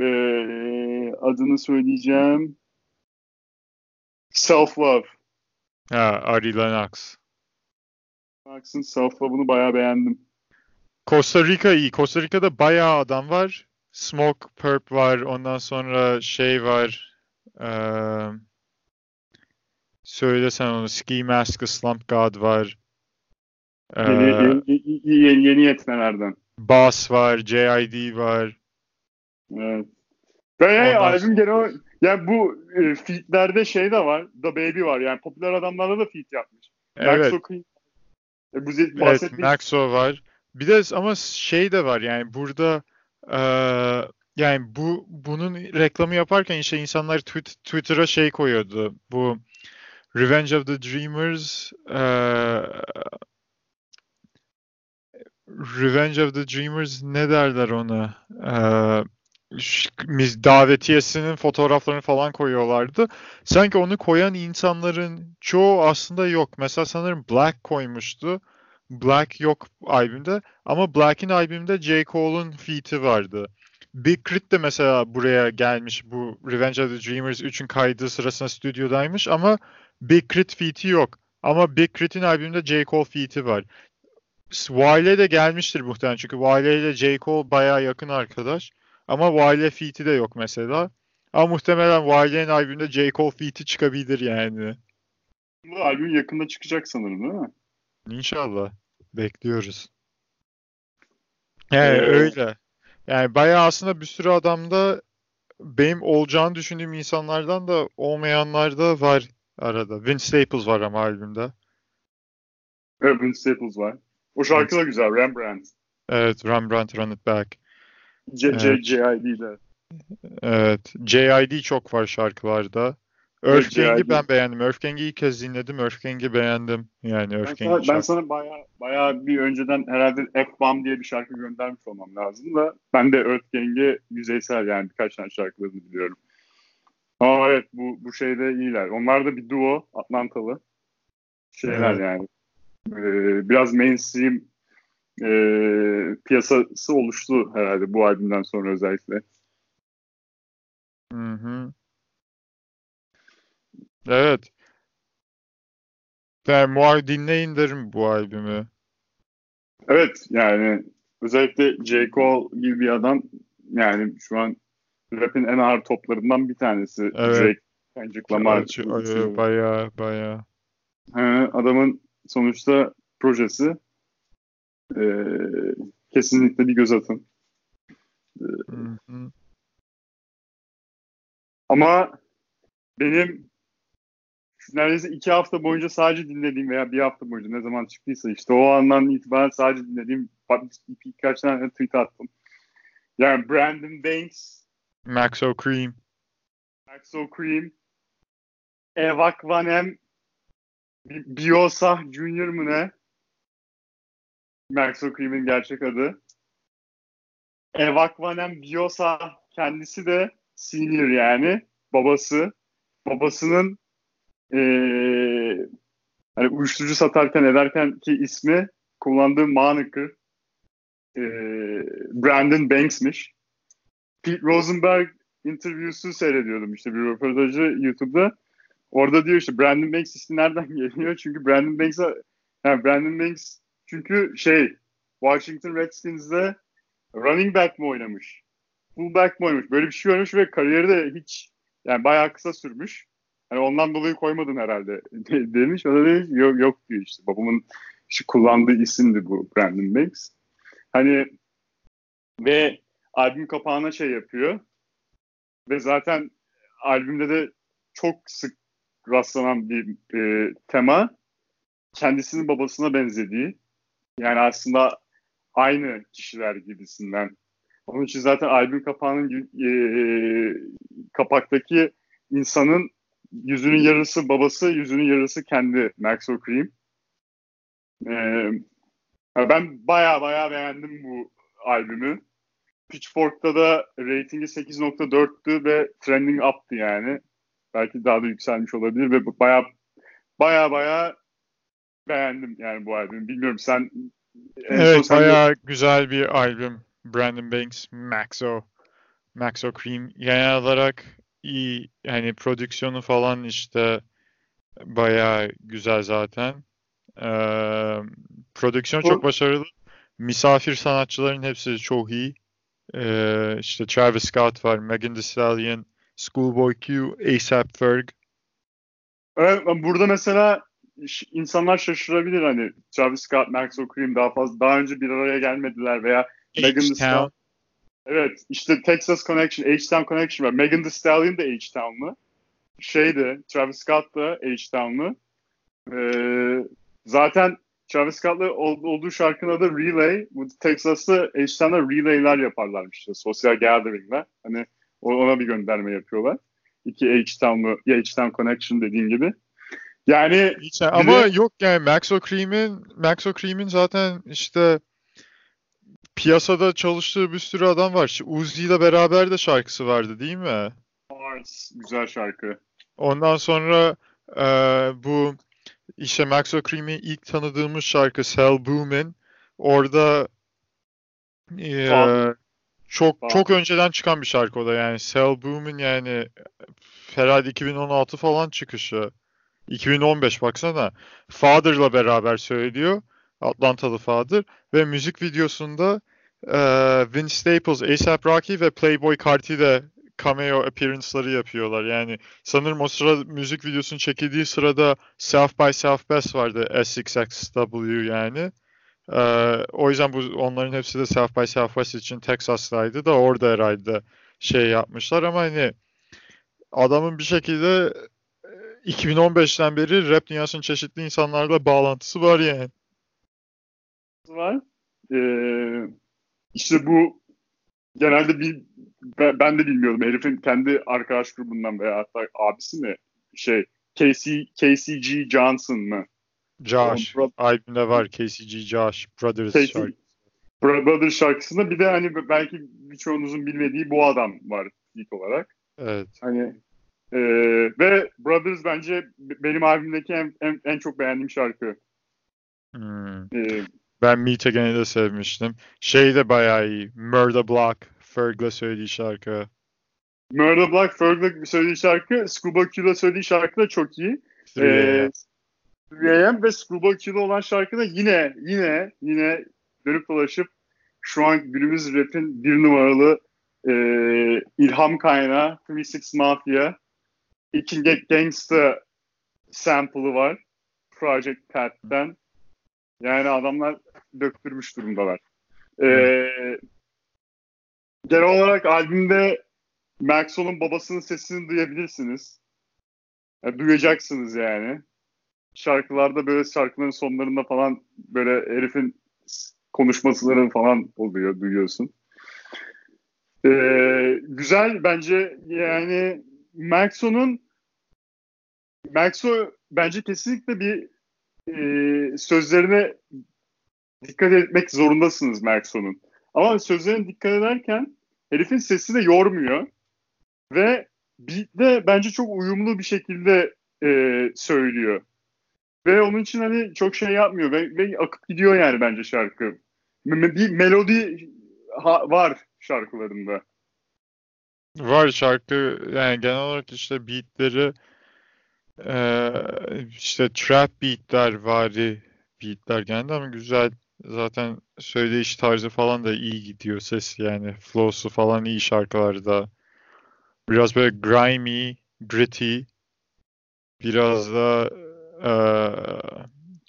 Ee, adını söyleyeceğim. Self Love. Ha, Ari Lennox. Max'ın Self Love'ını bayağı beğendim. Costa Rica iyi. Costa Rica'da bayağı adam var. Smoke Purp var. Ondan sonra şey var. Ee, söylesen onu. Ski Mask, Slump God var. Ee, Yeni, yeni, yeni, yeni, yeni yetmelerden. Bass var. JID var. Evet. Ve yani Ondan albüm genel yani bu e, featlerde şey de var. The Baby var. Yani popüler adamlarla da feat yapmış. Evet. Maxo. E, bu Evet, Maxo var. Bir de ama şey de var yani burada eee, yani bu bunun reklamı yaparken işte insanlar Twitter'a şey koyuyordu. Bu Revenge of the Dreamers eee, Revenge of the Dreamers ne derler ona? Mis- davetiyesinin fotoğraflarını falan koyuyorlardı. Sanki onu koyan insanların çoğu aslında yok. Mesela sanırım Black koymuştu. Black yok albümde ama Black'in albümünde J. Cole'un feat'i vardı. Big Crit de mesela buraya gelmiş. Bu Revenge of the Dreamers 3'ün kaydı sırasında stüdyodaymış ama Big Crit feat'i yok. Ama Big Crit'in albümünde J. Cole feat'i var. Wiley de gelmiştir muhtemelen çünkü Wiley ile J. Cole bayağı yakın arkadaş. Ama Wiley feat'i de yok mesela. Ama muhtemelen Wiley'in albümünde J. Cole feat'i çıkabilir yani. bu albüm yakında çıkacak sanırım değil mi? İnşallah. Bekliyoruz. Yani Ee, öyle. Yani bayağı aslında bir sürü adamda benim olacağını düşündüğüm insanlardan da olmayanlar da var arada. Vince Staples var ama albümde. Evet, Vince Staples var. O şarkı da güzel. Rembrandt. Evet, Rembrandt Run It Back. C, C, Evet. CID'de. Evet, JID çok var şarkılarda. Earth Evet, Gang'i JID. ben beğendim. Earth Gang'i ilk kez dinledim. Earth Gang'i beğendim. Yani Ben Earth sana, ben sana bayağı, bayağı bir önceden herhalde F-Bomb diye bir şarkı göndermiş olmam lazım da ben de Earth Gang'e yüzeysel yani birkaç tane şarkılarını biliyorum. Ama evet bu, bu şeyde iyiler. Onlar da bir duo Atlantalı. Şeyler Evet. yani. Ee, biraz mainstream e, piyasası oluştu herhalde bu albümden sonra özellikle. Hı hı. Evet. Ben muha dinleyin derim bu albümü. Evet yani özellikle J. Cole gibi bir adam yani şu an rap'in en ağır toplarından bir tanesi. Evet. Drake, Kendrick Lamar. Baya baya. Adamın sonuçta projesi e, kesinlikle bir göz atın. Hı hı. Ama benim neredeyse iki hafta boyunca sadece dinlediğim veya bir hafta boyunca ne zaman çıktıysa işte o andan itibaren sadece dinlediğim birkaç tane tweet attım. Yani Brandon Banks, Maxo Cream, Maxo Cream, Evak Vanem, Biosa Junior mu ne? Maxo Cream'in gerçek adı. Evak Vanem Biosa kendisi de senior yani. Babası. Babasının ee, hani uyuşturucu satarken ederken ki ismi kullandığı moniker e, Brandon Banks'miş. Pete Rosenberg interview'su seyrediyordum işte bir röportajı YouTube'da. Orada diyor işte Brandon Banks ismi nereden geliyor? Çünkü Brandon Banks yani Brandon Banks çünkü şey Washington Redskins'de running back mi oynamış? Fullback mi oynamış? Böyle bir şey oynamış ve kariyeri de hiç yani bayağı kısa sürmüş. Hani ondan dolayı koymadın herhalde demiş. O da demiş yok, yok diyor işte. Babamın işte kullandığı isimdi bu Brandon Banks. Hani ve albüm kapağına şey yapıyor. Ve zaten albümde de çok sık rastlanan bir e, tema kendisinin babasına benzediği. Yani aslında aynı kişiler gibisinden. Onun için zaten albüm kapağının e, kapaktaki insanın yüzünün yarısı babası, yüzünün yarısı kendi Maxwell Cream. Ee, ben baya baya beğendim bu albümü. Pitchfork'ta da ratingi 8.4'tü ve trending up'tı yani. Belki daha da yükselmiş olabilir ve baya baya baya beğendim yani bu albümü. Bilmiyorum sen Evet baya de... güzel bir albüm. Brandon Banks, Maxo. Maxo Cream. Genel olarak iyi. Yani prodüksiyonu falan işte baya güzel zaten. Ee, prodüksiyon çok başarılı. Misafir sanatçıların hepsi çok iyi. Ee, işte Travis Scott var, Megan Thee Stallion, Schoolboy Q, A$AP Ferg. Evet, burada mesela insanlar şaşırabilir hani Travis Scott, Max O'Cream daha fazla daha önce bir araya gelmediler veya Megan Thee Stallion. Evet işte Texas Connection, H-Town Connection var. Megan Thee Stallion da H-Town'lu. Şeydi, Travis Scott da H-Town'lu. Ee, zaten Travis Scott'la olduğu şarkının adı Relay. Bu Texas'ta H-Town'da relay'ler yaparlarmış işte. Sosyal gathering'ler. Hani ona bir gönderme yapıyorlar. İki H-Town'lu, ya H-Town Connection dediğin gibi. Yani işte, ama de... yok yani Max O'Cream'in Max O'Cream'in zaten işte piyasada çalıştığı bir sürü adam var. Uzi ile beraber de şarkısı vardı değil mi? Mars, güzel şarkı. Ondan sonra e, bu işte Max O'Cream'i ilk tanıdığımız şarkı Sell Boomin. Orada e, çok Aa. çok önceden çıkan bir şarkı o da yani Sell Boomin yani herhalde 2016 falan çıkışı. 2015 baksana. Father'la beraber söylüyor. Atlantalı Father ve müzik videosunda e, Vince Staples, A$AP Rocky ve Playboy Carti de cameo appearance'ları yapıyorlar. Yani sanırım o sıra müzik videosunun çekildiği sırada South by Southwest vardı. SXXW yani. Ee, o yüzden bu onların hepsi de South by Southwest için Texas'taydı da orada herhalde şey yapmışlar ama hani adamın bir şekilde 2015'ten beri rap dünyasının çeşitli insanlarla bağlantısı var yani. Var. Ee, işte bu genelde bir ben de bilmiyordum. Herifin kendi arkadaş grubundan veya hatta abisi mi? Şey KC, KCG Johnson mı? Josh. Albümde var KCG Josh. Brothers KC, şarkısı. Brothers şarkısında bir de hani belki birçoğunuzun bilmediği bu adam var ilk olarak. Evet. Hani e, ve Brothers bence benim albümdeki en, en, en çok beğendiğim şarkı. Hmm. Ee, ben Meet Again'i de sevmiştim. Şey de bayağı iyi. Murder Block. Ferg'la söylediği şarkı. Murder Block, Ferg'la söylediği şarkı. Scuba Q'la söylediği şarkı da çok iyi. 3 ee, ve Q'la olan şarkı da yine, yine, yine dönüp dolaşıp şu an günümüz rap'in bir numaralı e, ilham kaynağı 36 Mafia. İki Gangsta sample'ı var. Project Pat'ten. Yani adamlar döktürmüş durumdalar. Ee, genel olarak albümde Maxwell'ın babasının sesini duyabilirsiniz. Yani duyacaksınız yani. Şarkılarda böyle şarkıların sonlarında falan böyle herifin konuşmaları falan oluyor, duyuyorsun. Ee, güzel bence yani Maxo'nun Maxo bence kesinlikle bir e, sözlerine dikkat etmek zorundasınız Maxo'nun. Ama sözlerine dikkat ederken herifin sesi de yormuyor. Ve beatle bence çok uyumlu bir şekilde e, söylüyor. Ve onun için hani çok şey yapmıyor ve, ve akıp gidiyor yani bence şarkı. Bir melodi ha, var şarkılarında. Var şarkı yani genel olarak işte beatleri ee, işte trap beatler vari beatler geldi ama güzel zaten söyleyiş tarzı falan da iyi gidiyor ses yani flow'su falan iyi şarkılarda. Biraz böyle grimy, gritty, biraz da e,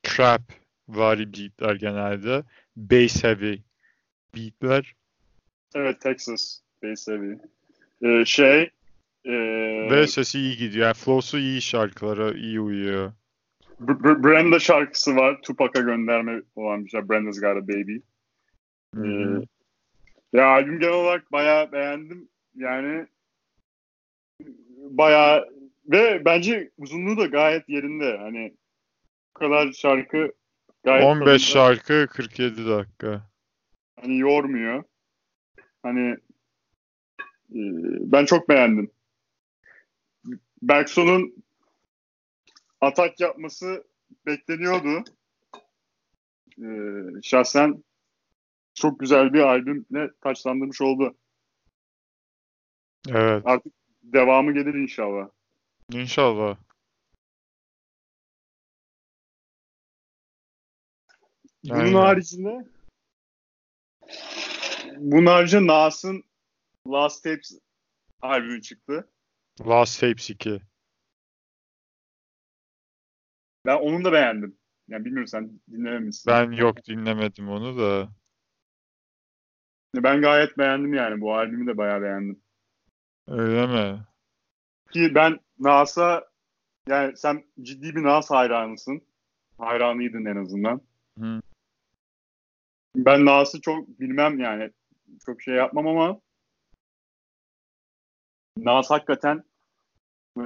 trap vari beatler genelde. Bass heavy beatler. Evet Texas bass heavy. Ee, şey e, ve sesi iyi gidiyor. Yani flow'su iyi şarkılara iyi uyuyor. B- Brenda şarkısı var. Tupac'a gönderme olan bir şey. Brenda's Got a Baby. Ee, ya albüm genel olarak bayağı beğendim. Yani bayağı ve bence uzunluğu da gayet yerinde. Hani bu kadar şarkı gayet 15 tadında. şarkı 47 dakika. Hani yormuyor. Hani e, ben çok beğendim. Bergson'un atak yapması bekleniyordu. Ee, şahsen çok güzel bir albümle taçlandırmış oldu. Evet. Artık devamı gelir inşallah. İnşallah. Bunun Aynen. haricinde bunun haricinde Nas'ın Last Tapes albümü çıktı. Last Tapes 2. Ben onu da beğendim. Yani bilmiyorum sen dinlememişsin. Ben yok dinlemedim onu da. Ben gayet beğendim yani. Bu albümü de bayağı beğendim. Öyle mi? Ki ben Nas'a yani sen ciddi bir Nas hayranısın. Hayranıydın en azından. Hı. Ben Nas'ı çok bilmem yani. Çok şey yapmam ama Nas hakikaten e,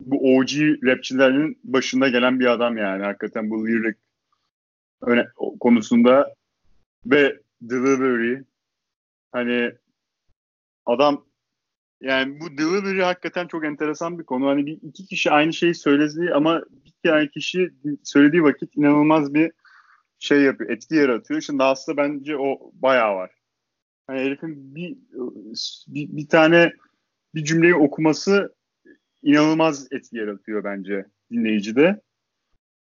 bu OG rapçilerin başında gelen bir adam yani. Hakikaten bu lyric öne, konusunda ve delivery hani adam yani bu delivery hakikaten çok enteresan bir konu. Hani bir iki kişi aynı şeyi söylediği ama bir tane kişi söylediği vakit inanılmaz bir şey yapıyor, etki yaratıyor. Şimdi aslında bence o bayağı var. Hani herifin bir, bir, bir tane bir cümleyi okuması inanılmaz etki yaratıyor bence dinleyicide.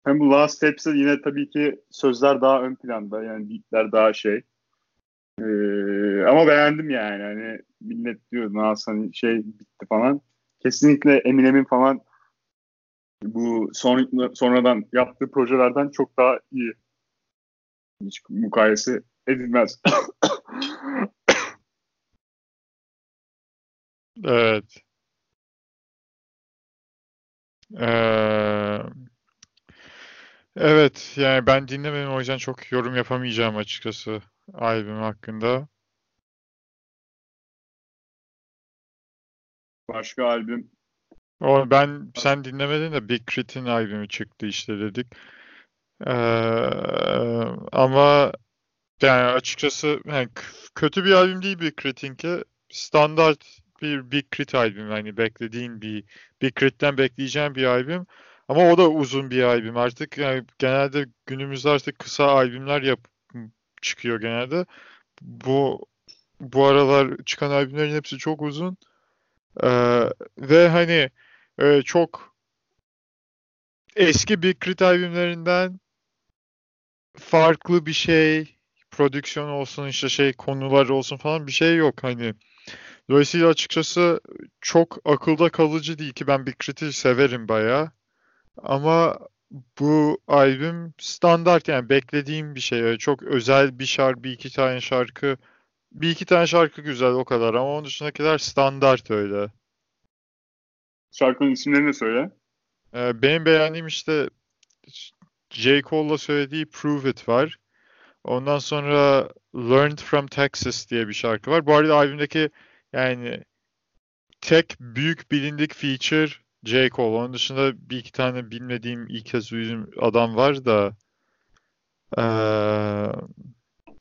Hem bu Last Steps'te yine tabii ki sözler daha ön planda yani beatler daha şey. Ee, ama beğendim yani. Hani millet diyor hani şey bitti falan. Kesinlikle Eminem'in falan bu son, sonradan yaptığı projelerden çok daha iyi. Hiç mukayese edilmez. evet. Ee, evet yani ben dinlemedim o yüzden çok yorum yapamayacağım açıkçası albüm hakkında. Başka albüm. O ben sen dinlemedin de Big Crit'in albümü çıktı işte dedik. Ee, ama yani açıkçası yani kötü bir albüm değil Big Crit'inki. Standart bir Big Crit albüm. Yani beklediğin bir Big Crit'ten bekleyeceğin bir albüm. Ama o da uzun bir albüm. Artık yani genelde günümüzde artık kısa albümler yap çıkıyor genelde. Bu bu aralar çıkan albümlerin hepsi çok uzun. Ee, ve hani e, çok eski Big Crit albümlerinden farklı bir şey prodüksiyon olsun işte şey konular olsun falan bir şey yok hani Dolayısıyla açıkçası çok akılda kalıcı değil ki ben bir kritik severim bayağı. Ama bu albüm standart yani beklediğim bir şey. çok özel bir şarkı, bir iki tane şarkı bir iki tane şarkı güzel o kadar ama onun dışındakiler standart öyle. Şarkının isimlerini de söyle. Ee, benim beğendiğim işte J. Cole'la söylediği Prove It var. Ondan sonra Learned from Texas diye bir şarkı var. Bu arada albümdeki yani tek büyük bilindik feature J. Cole. Onun dışında bir iki tane bilmediğim ilk kez duyduğum adam var da ee,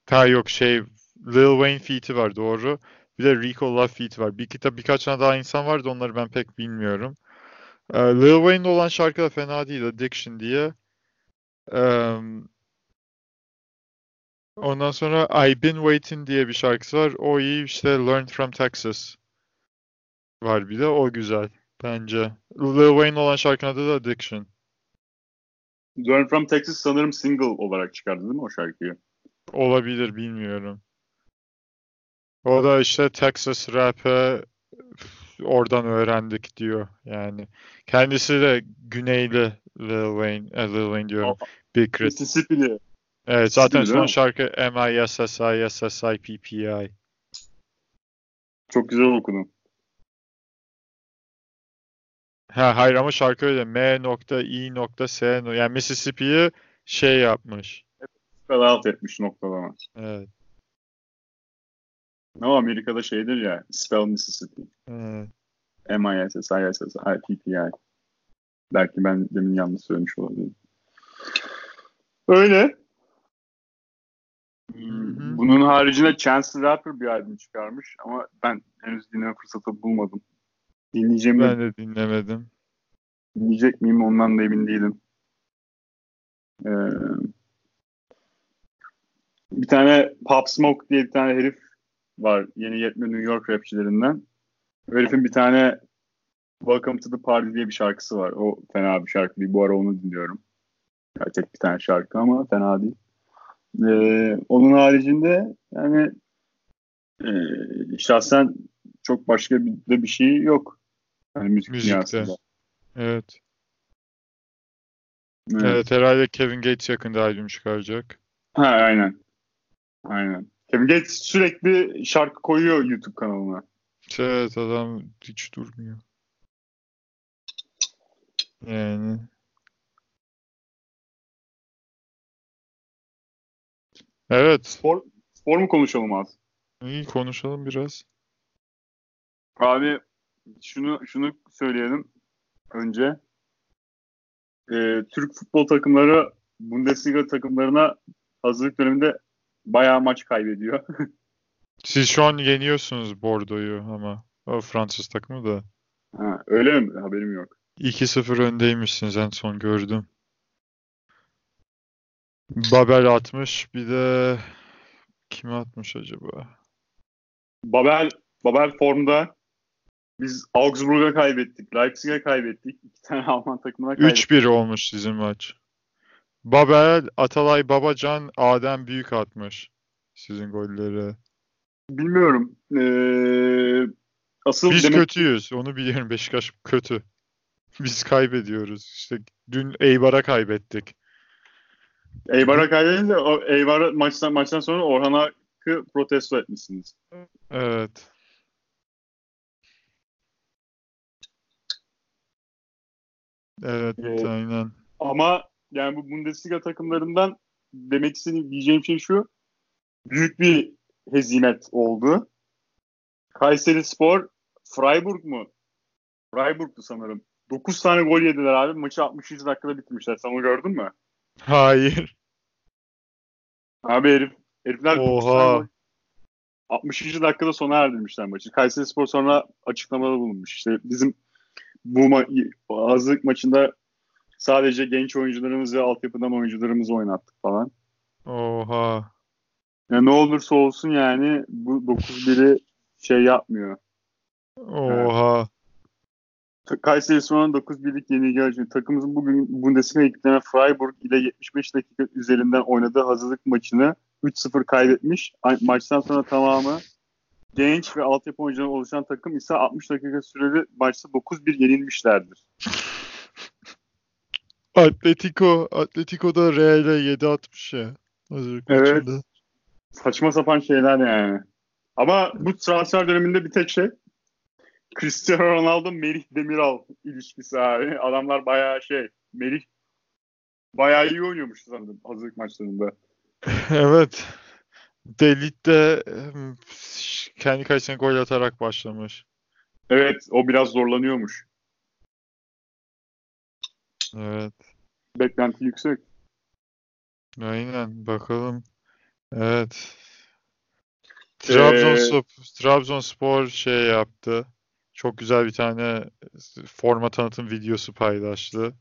ha yok şey Lil Wayne feat'i var doğru. Bir de Rico Love feat'i var. Bir kitap birkaç tane daha insan vardı onları ben pek bilmiyorum. Ee, Lil Wayne'de olan şarkı da fena değil Addiction diye. Ee, ondan sonra I've Been Waiting diye bir şarkısı var. O iyi işte Learned from Texas var bir de o güzel bence. Lil Wayne olan şarkının adı da Addiction. Learn from Texas sanırım single olarak çıkardı değil mi o şarkıyı? Olabilir bilmiyorum. O da işte Texas rap'e oradan öğrendik diyor yani. Kendisi de güneyli Lil Wayne, e, Lil Wayne diyorum. Big Crit. Mississippi'li. Evet zaten Mississippi, son şarkı M.I.S.S.I. S.S.I. P.P.I. Çok güzel okudum. Ha hayır ama şarkı öyle M.I.S. yani Mississippi'yi şey yapmış. Spell out etmiş noktalama. Evet. Ama Amerika'da şeydir ya. Spell Mississippi. evet. M-I-S-S-I-S-S-I-P-P-I. Belki ben demin yanlış söylemiş olabilirim. Öyle. Bunun haricinde Chance the Rapper bir albüm çıkarmış ama ben henüz dinleme fırsatı bulmadım. Dinleyeceğim? Ben de dinlemedim. Dinleyecek miyim ondan da emin değilim. Ee, bir tane Pop Smoke diye bir tane herif var. Yeni yetme New York rapçilerinden. Herifin bir tane Welcome to the Party diye bir şarkısı var. O fena bir şarkı değil. Bu ara onu dinliyorum. Yani tek bir tane şarkı ama fena değil. Ee, onun haricinde yani e, şahsen çok başka bir, de bir şey yok. Yani müzik Müzikte. dünyasında. Evet. Evet. Evet herhalde Kevin Gates yakında albüm çıkaracak. Ha aynen. Aynen. Kevin Gates sürekli şarkı koyuyor YouTube kanalına. Evet adam hiç durmuyor. Yani evet Spor, spor mu konuşalım az? iyi konuşalım biraz. Abi şunu şunu söyleyelim önce. Ee, Türk futbol takımları Bundesliga takımlarına hazırlık döneminde bayağı maç kaybediyor. Siz şu an yeniyorsunuz Bordeaux'u ama o Fransız takımı da. ha, öyle mi? Haberim yok. 2-0 öndeymişsiniz en son gördüm. Babel atmış bir de kim atmış acaba? Babel Babel formda biz Augsburg'a kaybettik. Leipzig'e kaybettik. İki tane Alman takımına kaybettik. 3-1 olmuş sizin maç. Babel, Atalay Babacan, Adem Büyük atmış sizin golleri. Bilmiyorum. Ee, asıl Biz demek kötüyüz. Onu biliyorum. Beşiktaş kötü. Biz kaybediyoruz. İşte dün Eibar'a kaybettik. Eybar'a kaybedince o Eybar'a maçtan maçtan sonra Orhan Ak'ı protesto etmişsiniz. Evet. Evet, Evet. aynen. Ama yani bu Bundesliga takımlarından demek istediğim diyeceğim şey şu. Büyük bir hezimet oldu. Kayseri Spor Freiburg mu? Freiburg'tu sanırım. 9 tane gol yediler abi. Maçı 60. dakikada bitirmişler. Sen onu gördün mü? Hayır. Abi herif, herifler 9 tane Oha. gol 60. dakikada sona erdirmişler maçı. Kayseri Spor sonra açıklamada bulunmuş. İşte bizim bu ma- hazırlık maçında sadece genç oyuncularımız ve altyapıdan oyuncularımızı oynattık falan. Oha. Ya ne olursa olsun yani bu 9-1'i şey yapmıyor. Oha. Ta- Kayseri Spor'un 9-1'lik yenilgi alıyor. Takımımızın bugün Bundesliga ekiplenen Freiburg ile 75 dakika üzerinden oynadığı hazırlık maçını 3-0 kaybetmiş. Ay- Maçtan sonra tamamı genç ve altyapı oyuncularından oluşan takım ise 60 dakika süreli maçta 9-1 yenilmişlerdir. Atletico, Atletico da Real'e 7 atmış ya. Hazırlık Evet. maçında. Saçma sapan şeyler yani. Ama bu transfer döneminde bir tek şey Cristiano Ronaldo Merih Demiral ilişkisi abi. Adamlar bayağı şey Merih bayağı iyi oynuyormuş sanırım hazırlık maçlarında. evet. Delit de kendi kalesine gol atarak başlamış. Evet, o biraz zorlanıyormuş. Evet. Beklenti yüksek. Aynen bakalım. Evet. Trabzonspor, ee, Trabzonspor şey yaptı. Çok güzel bir tane forma tanıtım videosu paylaştı.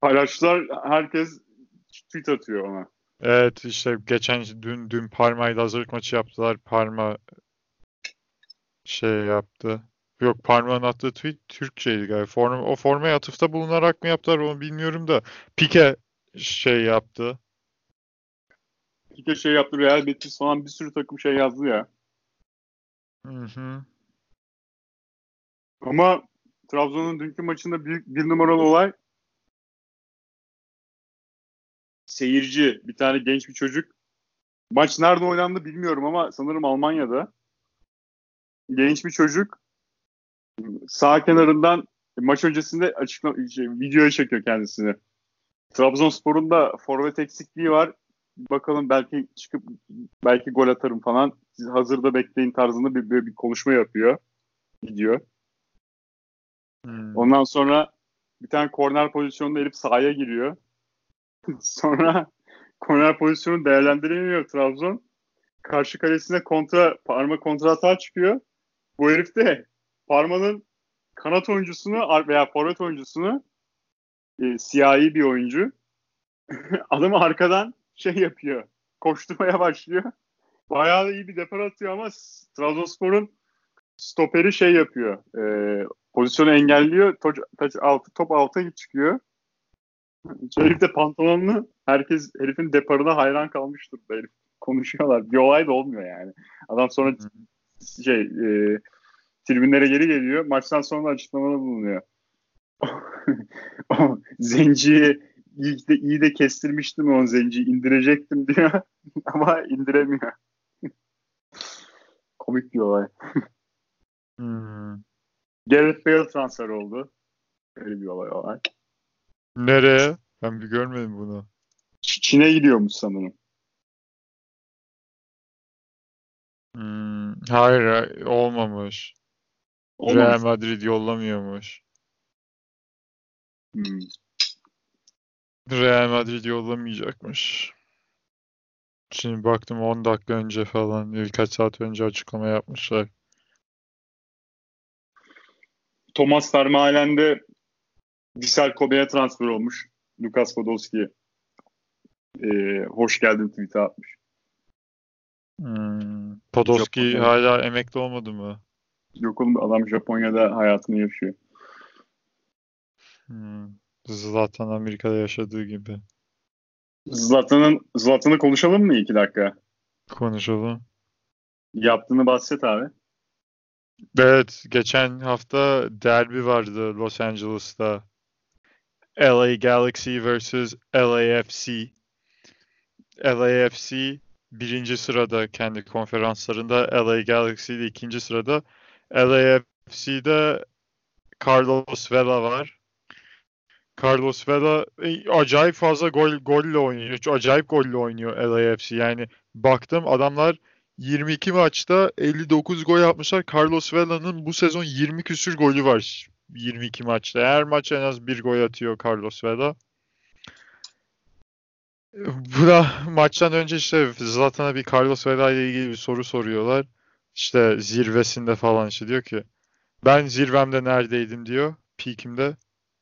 Paylaştılar. Herkes tweet atıyor ona. Evet işte geçen dün dün Parma'yla hazırlık maçı yaptılar. Parma şey yaptı. Yok Parma'nın attığı tweet Türkçeydi galiba. Form, o formaya atıfta bulunarak mı yaptılar onu bilmiyorum da. Pike şey yaptı. Pike şey yaptı. Real Betis falan bir sürü takım şey yazdı ya. Hı hı. Ama Trabzon'un dünkü maçında büyük bir numaralı olay seyirci, bir tane genç bir çocuk. Maç nerede oynandı bilmiyorum ama sanırım Almanya'da. Genç bir çocuk sağ kenarından maç öncesinde açıkla şey, videoya çekiyor kendisini. Trabzonspor'un da forvet eksikliği var. Bakalım belki çıkıp belki gol atarım falan. Siz hazırda bekleyin tarzında bir, bir, bir konuşma yapıyor. Gidiyor. Hmm. Ondan sonra bir tane korner pozisyonunda herif sahaya giriyor. sonra korner pozisyonu değerlendiremiyor Trabzon. Karşı kalesine kontra parma kontra hata çıkıyor. Bu herif de parmanın kanat oyuncusunu veya forvet oyuncusunu e, siyahi bir oyuncu adamı arkadan şey yapıyor. Koşturmaya başlıyor. Bayağı da iyi bir depar atıyor ama Trabzonspor'un stoperi şey yapıyor. E, pozisyonu engelliyor. Top, altı, top alta çıkıyor. Herif de pantolonlu. Herkes herifin deparına hayran kalmıştır. Herif konuşuyorlar. Bir olay da olmuyor yani. Adam sonra şey e, tribünlere geri geliyor. Maçtan sonra açıklamada bulunuyor. zenciyi iyi de, iyi de kestirmiştim o zenciyi indirecektim diyor. Ama indiremiyor. Komik bir olay. hmm. Gareth Bale transfer oldu. Öyle bir olay olay. Nereye? Ben bir görmedim bunu. Çin'e gidiyormuş sanırım. Hmm, hayır olmamış. olmamış. Real Madrid yollamıyormuş. Hmm. Real Madrid yollamayacakmış. Şimdi baktım 10 dakika önce falan birkaç saat önce açıklama yapmışlar. Thomas Vermaelen de Vissel Kobe'ye transfer olmuş. Lukas Podolski'ye. Ee, hoş geldin tweet'e atmış. Hmm. Podolski Japonya. hala emekli olmadı mı? Yok oğlum adam Japonya'da hayatını yaşıyor. Hmm. Zlatan Amerika'da yaşadığı gibi. Zlatan'ın Zlatan'ı konuşalım mı iki dakika? Konuşalım. Yaptığını bahset abi. Evet, geçen hafta derbi vardı Los Angeles'ta. LA Galaxy vs LAFC. LAFC birinci sırada kendi konferanslarında. LA Galaxy de ikinci sırada. LAFC'de Carlos Vela var. Carlos Vela e, acayip fazla gol golle oynuyor. Acayip golle oynuyor LAFC. Yani baktım adamlar 22 maçta 59 gol yapmışlar. Carlos Vela'nın bu sezon 20 küsür golü var 22 maçta. Her maç en az bir gol atıyor Carlos Vela. Buna maçtan önce işte Zlatan'a bir Carlos Vela ile ilgili bir soru soruyorlar. İşte zirvesinde falan işte diyor ki ben zirvemde neredeydim diyor. Peak'imde.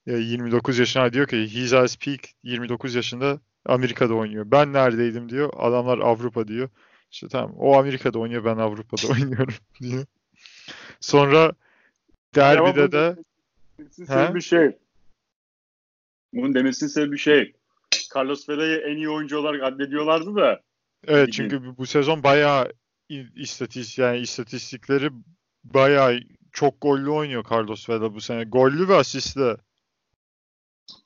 29 yaşına diyor ki he's at peak 29 yaşında Amerika'da oynuyor. Ben neredeydim diyor. Adamlar Avrupa diyor. İşte tamam o Amerika'da oynuyor ben Avrupa'da oynuyorum diyor. Sonra derbide de demesinin bir şey. Bunun demesinin sebebi bir şey. Carlos Vela'yı en iyi oyuncu olarak addediyorlardı da. Evet çünkü bu sezon bayağı istatistik yani istatistikleri bayağı çok gollü oynuyor Carlos Vela bu sene. Gollü ve asistli.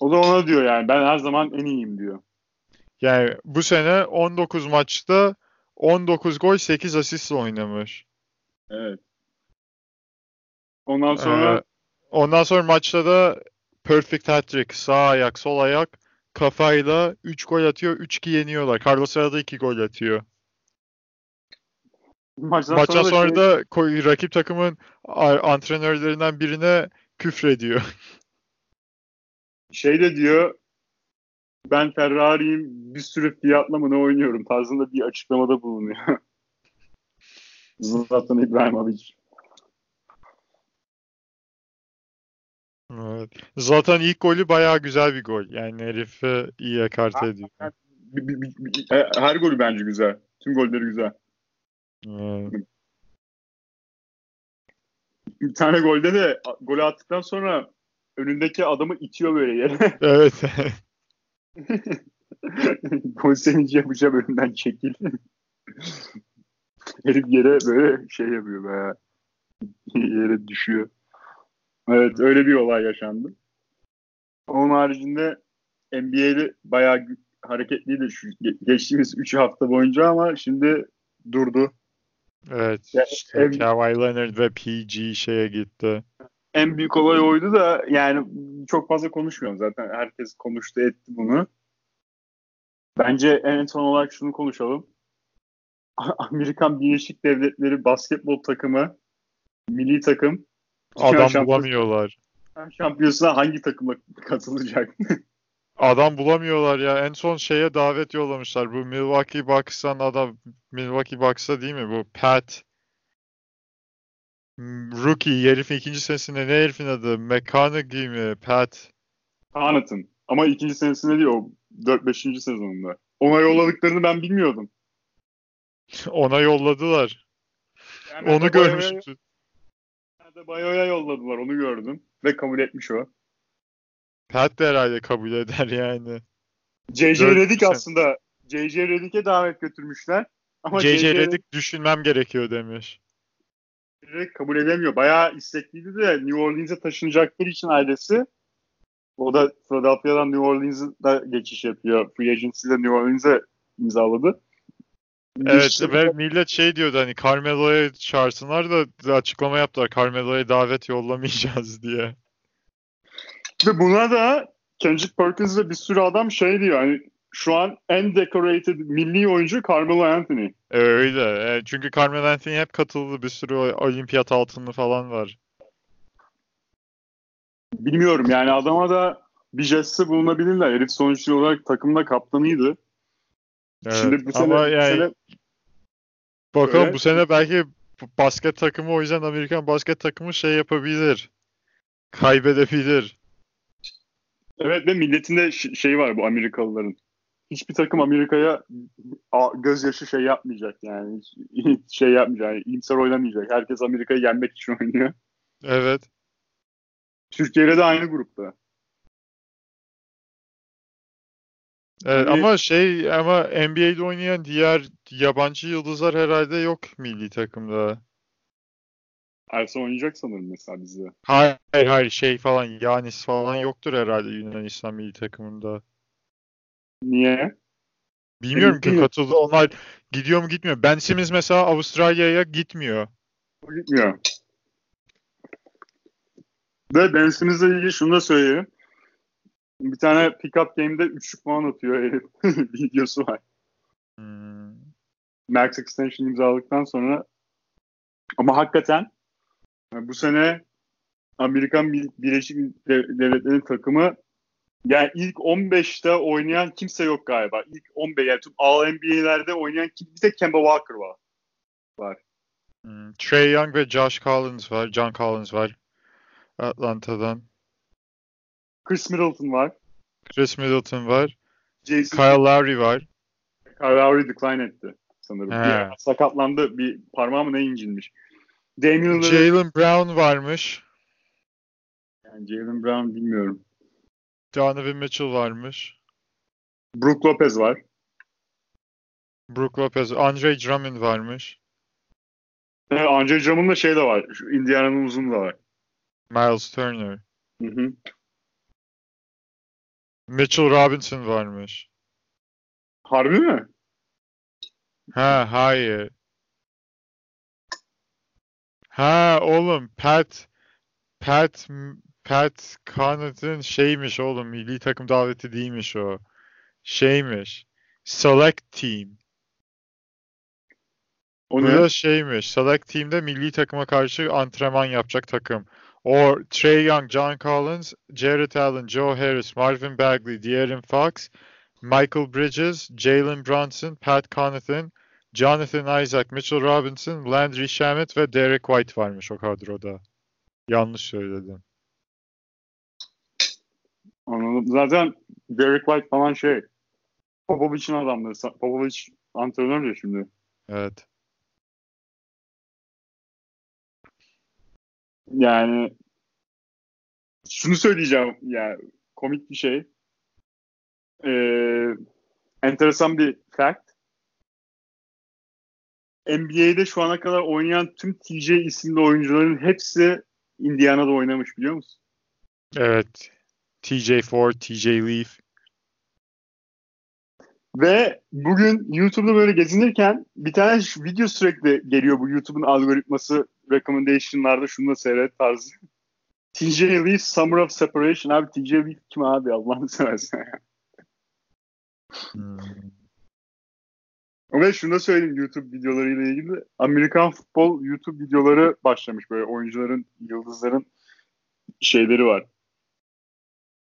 O da ona diyor yani ben her zaman en iyiyim diyor. Yani bu sene 19 maçta 19 gol 8 asistle oynamış. Evet. Ondan sonra Ee, ondan sonra maçta da perfect hat-trick. Sağ ayak, sol ayak kafayla 3 gol atıyor. 3-2 yeniyorlar. Carlos Herrera da 2 gol atıyor. maçtan, Maçtan sonra, sonra şey- da ko- rakip takımın antrenörlerinden birine küfrediyor. şey de diyor ben Ferrari'yim bir sürü fiyatla mı ne oynuyorum tarzında bir açıklamada bulunuyor. Zlatan İbrahimovic. Evet. Zaten ilk golü bayağı güzel bir gol. Yani herifi iyi ekarte ediyor. Bir- bir- e, Her golü bence güzel. Tüm golleri güzel. Evet. Bir tane golde de golü attıktan sonra önündeki adamı itiyor böyle yere. Evet. Gol sevinci yapacağım önünden çekil. Herif yere böyle şey yapıyor be. yere düşüyor. Evet öyle bir olay yaşandı. Onun haricinde NBA'de bayağı hareketliydi şu ge- geçtiğimiz 3 hafta boyunca ama şimdi durdu. Evet. Ya, İşte ev- Kawhi Leonard ve PG şeye gitti. En büyük olay oydu da yani çok fazla konuşmuyorum zaten. Herkes konuştu etti bunu. Bence en son olarak şunu konuşalım. Amerikan Birleşik Devletleri basketbol takımı, milli takım Adam şampiyonu- bulamıyorlar. şampiyonasına hangi takıma katılacak? Adam bulamıyorlar ya. En son şeye davet yollamışlar. Bu Milwaukee Bucks'tan adam Milwaukee Bucks'a değil mi? Bu Pat Rookie herifin ikinci senesinde ne herifin adı? McConaughey mi? Pat. Connaughton. Ama ikinci senesinde değil o 4-5. sezonunda. Ona yolladıklarını ben bilmiyordum. Ona yolladılar. Yani Onu Adebayo'ya- görmüştü. Adebayo'ya yolladılar onu gördüm. Ve kabul etmiş o. Pat de herhalde kabul eder yani. JJ Redick aslında JJ Redick'e davet götürmüşler. Ama JJ Redick düşünmem gerekiyor demiş. Redick kabul edemiyor. Bayağı istekliydi de New Orleans'e taşınacakları için ailesi. O da Philadelphia'dan New Orleans'a geçiş yapıyor. Free Agency'de New Orleans'e imzaladı. Evet ve millet şey diyordu hani Carmelo'ya çağırsınlar da açıklama yaptılar. Carmelo'ya davet yollamayacağız diye. Ve buna da Kendrick Perkins ve bir sürü adam şey diyor. Hani şu an en decorated milli oyuncu Carmelo Anthony. Öyle. E, çünkü Carmelo Anthony hep katıldı. Bir sürü olimpiyat altını falan var. Bilmiyorum yani adama da bir jesti bulunabilirler. Herif sonuçlu olarak takımda kaptanıydı. Evet. Şimdi bu sene, Ama bu yani sene bakalım Öyle. bu sene belki basket takımı o yüzden Amerikan basket takımı şey yapabilir. Kaybedebilir. evet ve milletinde şey var bu Amerikalıların. Hiçbir takım Amerika'ya gözyaşı şey yapmayacak yani. Şey yapmayacak. Yani iyimser oynamayacak. Herkes Amerika'yı yenmek için oynuyor. Evet. Türkiye'yle de aynı grupta. Evet Hani- ama şey ama NBA'de oynayan diğer yabancı yıldızlar herhalde yok milli takımda. Ersan oynayacak sanırım mesela bizde. Hayır hayır şey falan Yanis falan yoktur herhalde Yunanistan milli takımında. Niye? Bilmiyorum ki katıldı. Onlar gidiyor mu gitmiyor. Ben Simmons mesela Avustralya'ya gitmiyor. O gitmiyor. Ve Ben Simmons'la ilgili şunu da söyleyeyim. Bir tane pick-up game'de üçlük puan atıyor herif. Videosu var. Hmm. Max Extension imzaladıktan sonra. Ama hakikaten e, bu sene Amerikan Bir- Birleşik Dev- Devletleri'nin takımı yani ilk 15'te oynayan kimse yok galiba. İlk 15 yani tüm All-NBA'lerde oynayan kim, bir tek Kemba Walker var. Hmm. Trey Young ve Josh Collins var. John Collins var. Atlanta'dan. Chris Middleton var. Chris Middleton var. Jason Kyle Lowry var. Kyle Lowry decline etti sanırım. He. Bir sakatlandı. Bir parmağı mı ne incinmiş. Damian Jalen Brown varmış. yani Jalen Brown bilmiyorum. Donovan Mitchell varmış. Brook Lopez var. Brook Lopez, Andre Drummond varmış. Evet, Andre Drummond'da da şey de var. Şu Indiana'nın uzun da var. Miles Turner. Hı hı. Mitchell Robinson varmış. Harbi mi? Ha hayır. Ha oğlum Pat Pat Pat Connaughton şeymiş oğlum milli takım daveti değilmiş o. Şeymiş. Select Team. O Bu ne? da şeymiş. Select Team'de milli takıma karşı antrenman yapacak takım. Or Trey Young, John Collins, Jared Allen, Joe Harris, Marvin Bagley, De'Aaron Fox, Michael Bridges, Jalen Brunson, Pat Connaughton, Jonathan Isaac, Mitchell Robinson, Landry Shamet ve Derek White varmış o kadroda. Yanlış söyledim. Anladım. Zaten Derek White falan şey Popovic'in adamları. Popovic antrenör ya şimdi. Evet. Yani şunu söyleyeceğim ya komik bir şey. Ee, enteresan bir fact. NBA'de şu ana kadar oynayan tüm TJ isimli oyuncuların hepsi Indiana'da oynamış biliyor musun? Evet. TJ Ford, TJ Leaf. Ve bugün YouTube'da böyle gezinirken bir tane video sürekli geliyor bu YouTube'un algoritması recommendation'larda şunu da seyret tarzı. TJ Leaf Summer of Separation. Abi TJ Leaf kim abi Allah'ını seversen. Hmm. Ve şunu da söyleyeyim YouTube videolarıyla ilgili. Amerikan futbol YouTube videoları başlamış böyle oyuncuların, yıldızların şeyleri var.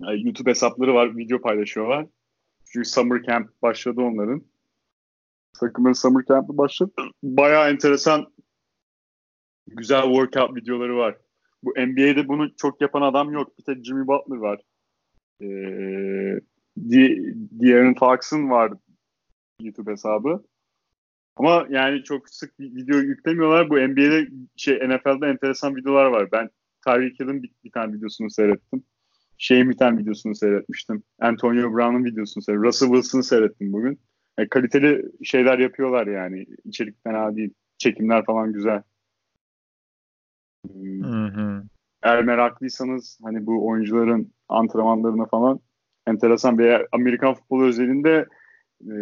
Yani YouTube hesapları var, video paylaşıyorlar. Çünkü Summer Camp başladı onların. Takımın Summer Camp'i başladı. Bayağı enteresan güzel workout videoları var. Bu NBA'de bunu çok yapan adam yok. Bir tek Jimmy Butler var. Ee, De'Aaron Fox'ın var YouTube hesabı. Ama yani çok sık video yüklemiyorlar. Bu NBA'de şey NFL'de enteresan videolar var. Ben Tyreek Hill'in bir, bir tane videosunu seyrettim. Şeyin bir tane videosunu seyretmiştim. Antonio Brown'un videosunu seyrettim. Russell Wilson'ı seyrettim bugün. E, kaliteli şeyler yapıyorlar yani. İçerik fena değil. Çekimler falan güzel. Hmm. Hı hı. Eğer meraklıysanız hani bu oyuncuların antrenmanlarına falan enteresan bir Amerikan futbolu özelinde e,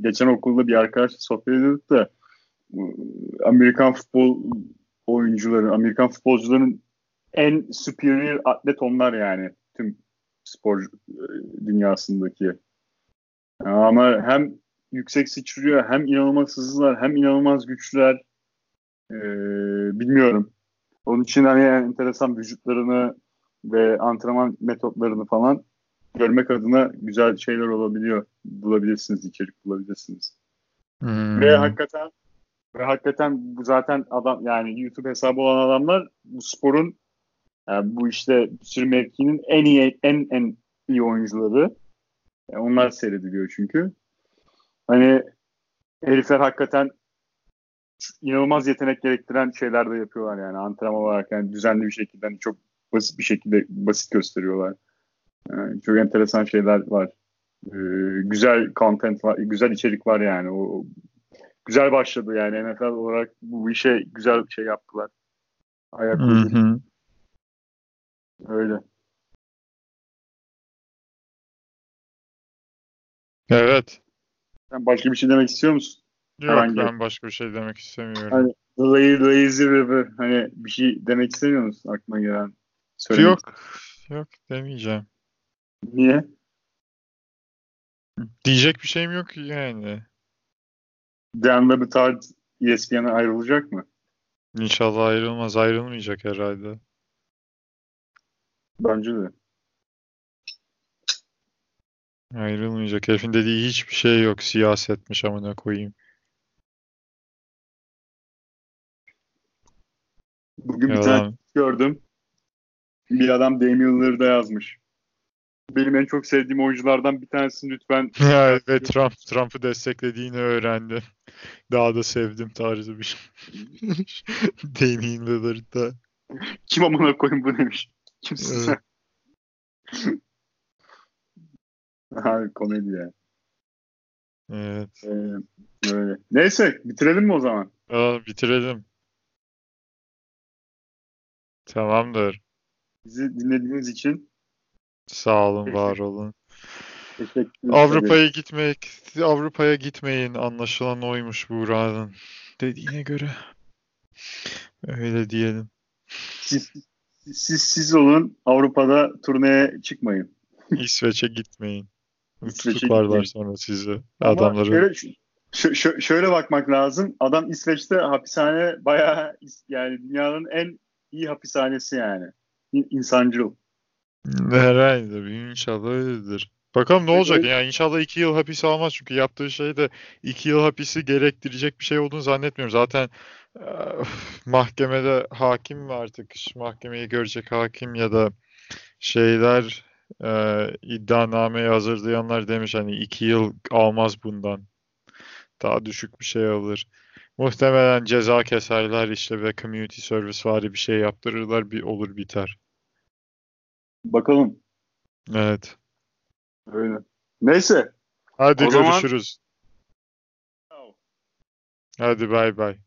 geçen okulda bir arkadaşla sohbet ediyorduk da Amerikan futbol oyuncuları, Amerikan futbolcuların en superior atlet onlar yani tüm spor e, dünyasındaki. Ama hem yüksek sıçrıyor, hem inanılmaz hızlılar, hem inanılmaz güçlüler. E, bilmiyorum. Onun için hani enteresan vücutlarını ve antrenman metotlarını falan görmek adına güzel şeyler olabiliyor. Bulabilirsiniz, içerik bulabilirsiniz. Hmm. Ve hakikaten ve hakikaten bu zaten adam yani YouTube hesabı olan adamlar bu sporun yani bu işte sürü mevkinin en iyi en en iyi oyuncuları. Yani onlar seyrediliyor çünkü. Hani herifler hakikaten inanılmaz yetenek gerektiren şeyler de yapıyorlar yani antrenman olarak yani düzenli bir şekilde hani çok basit bir şekilde basit gösteriyorlar. Yani çok enteresan şeyler var. Ee, güzel content var, güzel içerik var yani. O güzel başladı yani NFL olarak bu işe güzel bir şey yaptılar. Ayak. Öyle. Evet. Sen başka bir şey demek istiyor musun? Yok Herhangi- ben başka bir şey demek istemiyorum. Hani Lazy, lazy River hani bir şey demek istemiyor musun aklına gelen? Söylemek Yok. Yok demeyeceğim. Niye? Diyecek bir şeyim yok yani. Dan Le Batard ESPN'e ayrılacak mı? İnşallah ayrılmaz. Ayrılmayacak herhalde. Bence de. Ayrılmayacak. Herifin dediği hiçbir şey yok. Siyasetmiş amına koyayım. Bugün bir tane gördüm. Bir adam Damian Lillard'a yazmış. Benim en çok sevdiğim oyunculardan bir tanesini lütfen Ya, Ve Trump Trump'ı desteklediğini öğrendim. Daha da sevdim tarzı bir şey. Damian Lillard'da. kim amına koyayım bu demiş. Kimsin sen? Abi komedi ya. Evet. Ee, öyle. Neyse bitirelim mi o zaman? Aa, bitirelim. Tamamdır. Bizi dinlediğiniz için Sağ olun, var olun. Avrupa'ya gitmek, Avrupa'ya gitmeyin anlaşılan oymuş Buğra'nın dediğine göre. Öyle diyelim. Siz, siz, siz olun Avrupa'da turneye çıkmayın. İsveç'e gitmeyin. Tutuklarlar sonra sizi. Adamları. Şöyle, şöyle bakmak lazım. Adam İsveç'te hapishane bayağı yani dünyanın en iyi hapishanesi yani. İnsancıl. Herhalde. İnşallah öyledir. Bakalım ne olacak ya. İnşallah iki yıl hapis almaz. Çünkü yaptığı şey de iki yıl hapisi gerektirecek bir şey olduğunu zannetmiyorum. Zaten e, mahkemede hakim mi artık? Mahkemeyi görecek hakim ya da şeyler e, iddianameyi hazırlayanlar demiş hani iki yıl almaz bundan. Daha düşük bir şey alır. Muhtemelen ceza keserler işte ve community service vari bir şey yaptırırlar bir olur biter. Bakalım. Evet. Öyle. Neyse. Hadi o görüşürüz. Zaman... Hadi bay bay.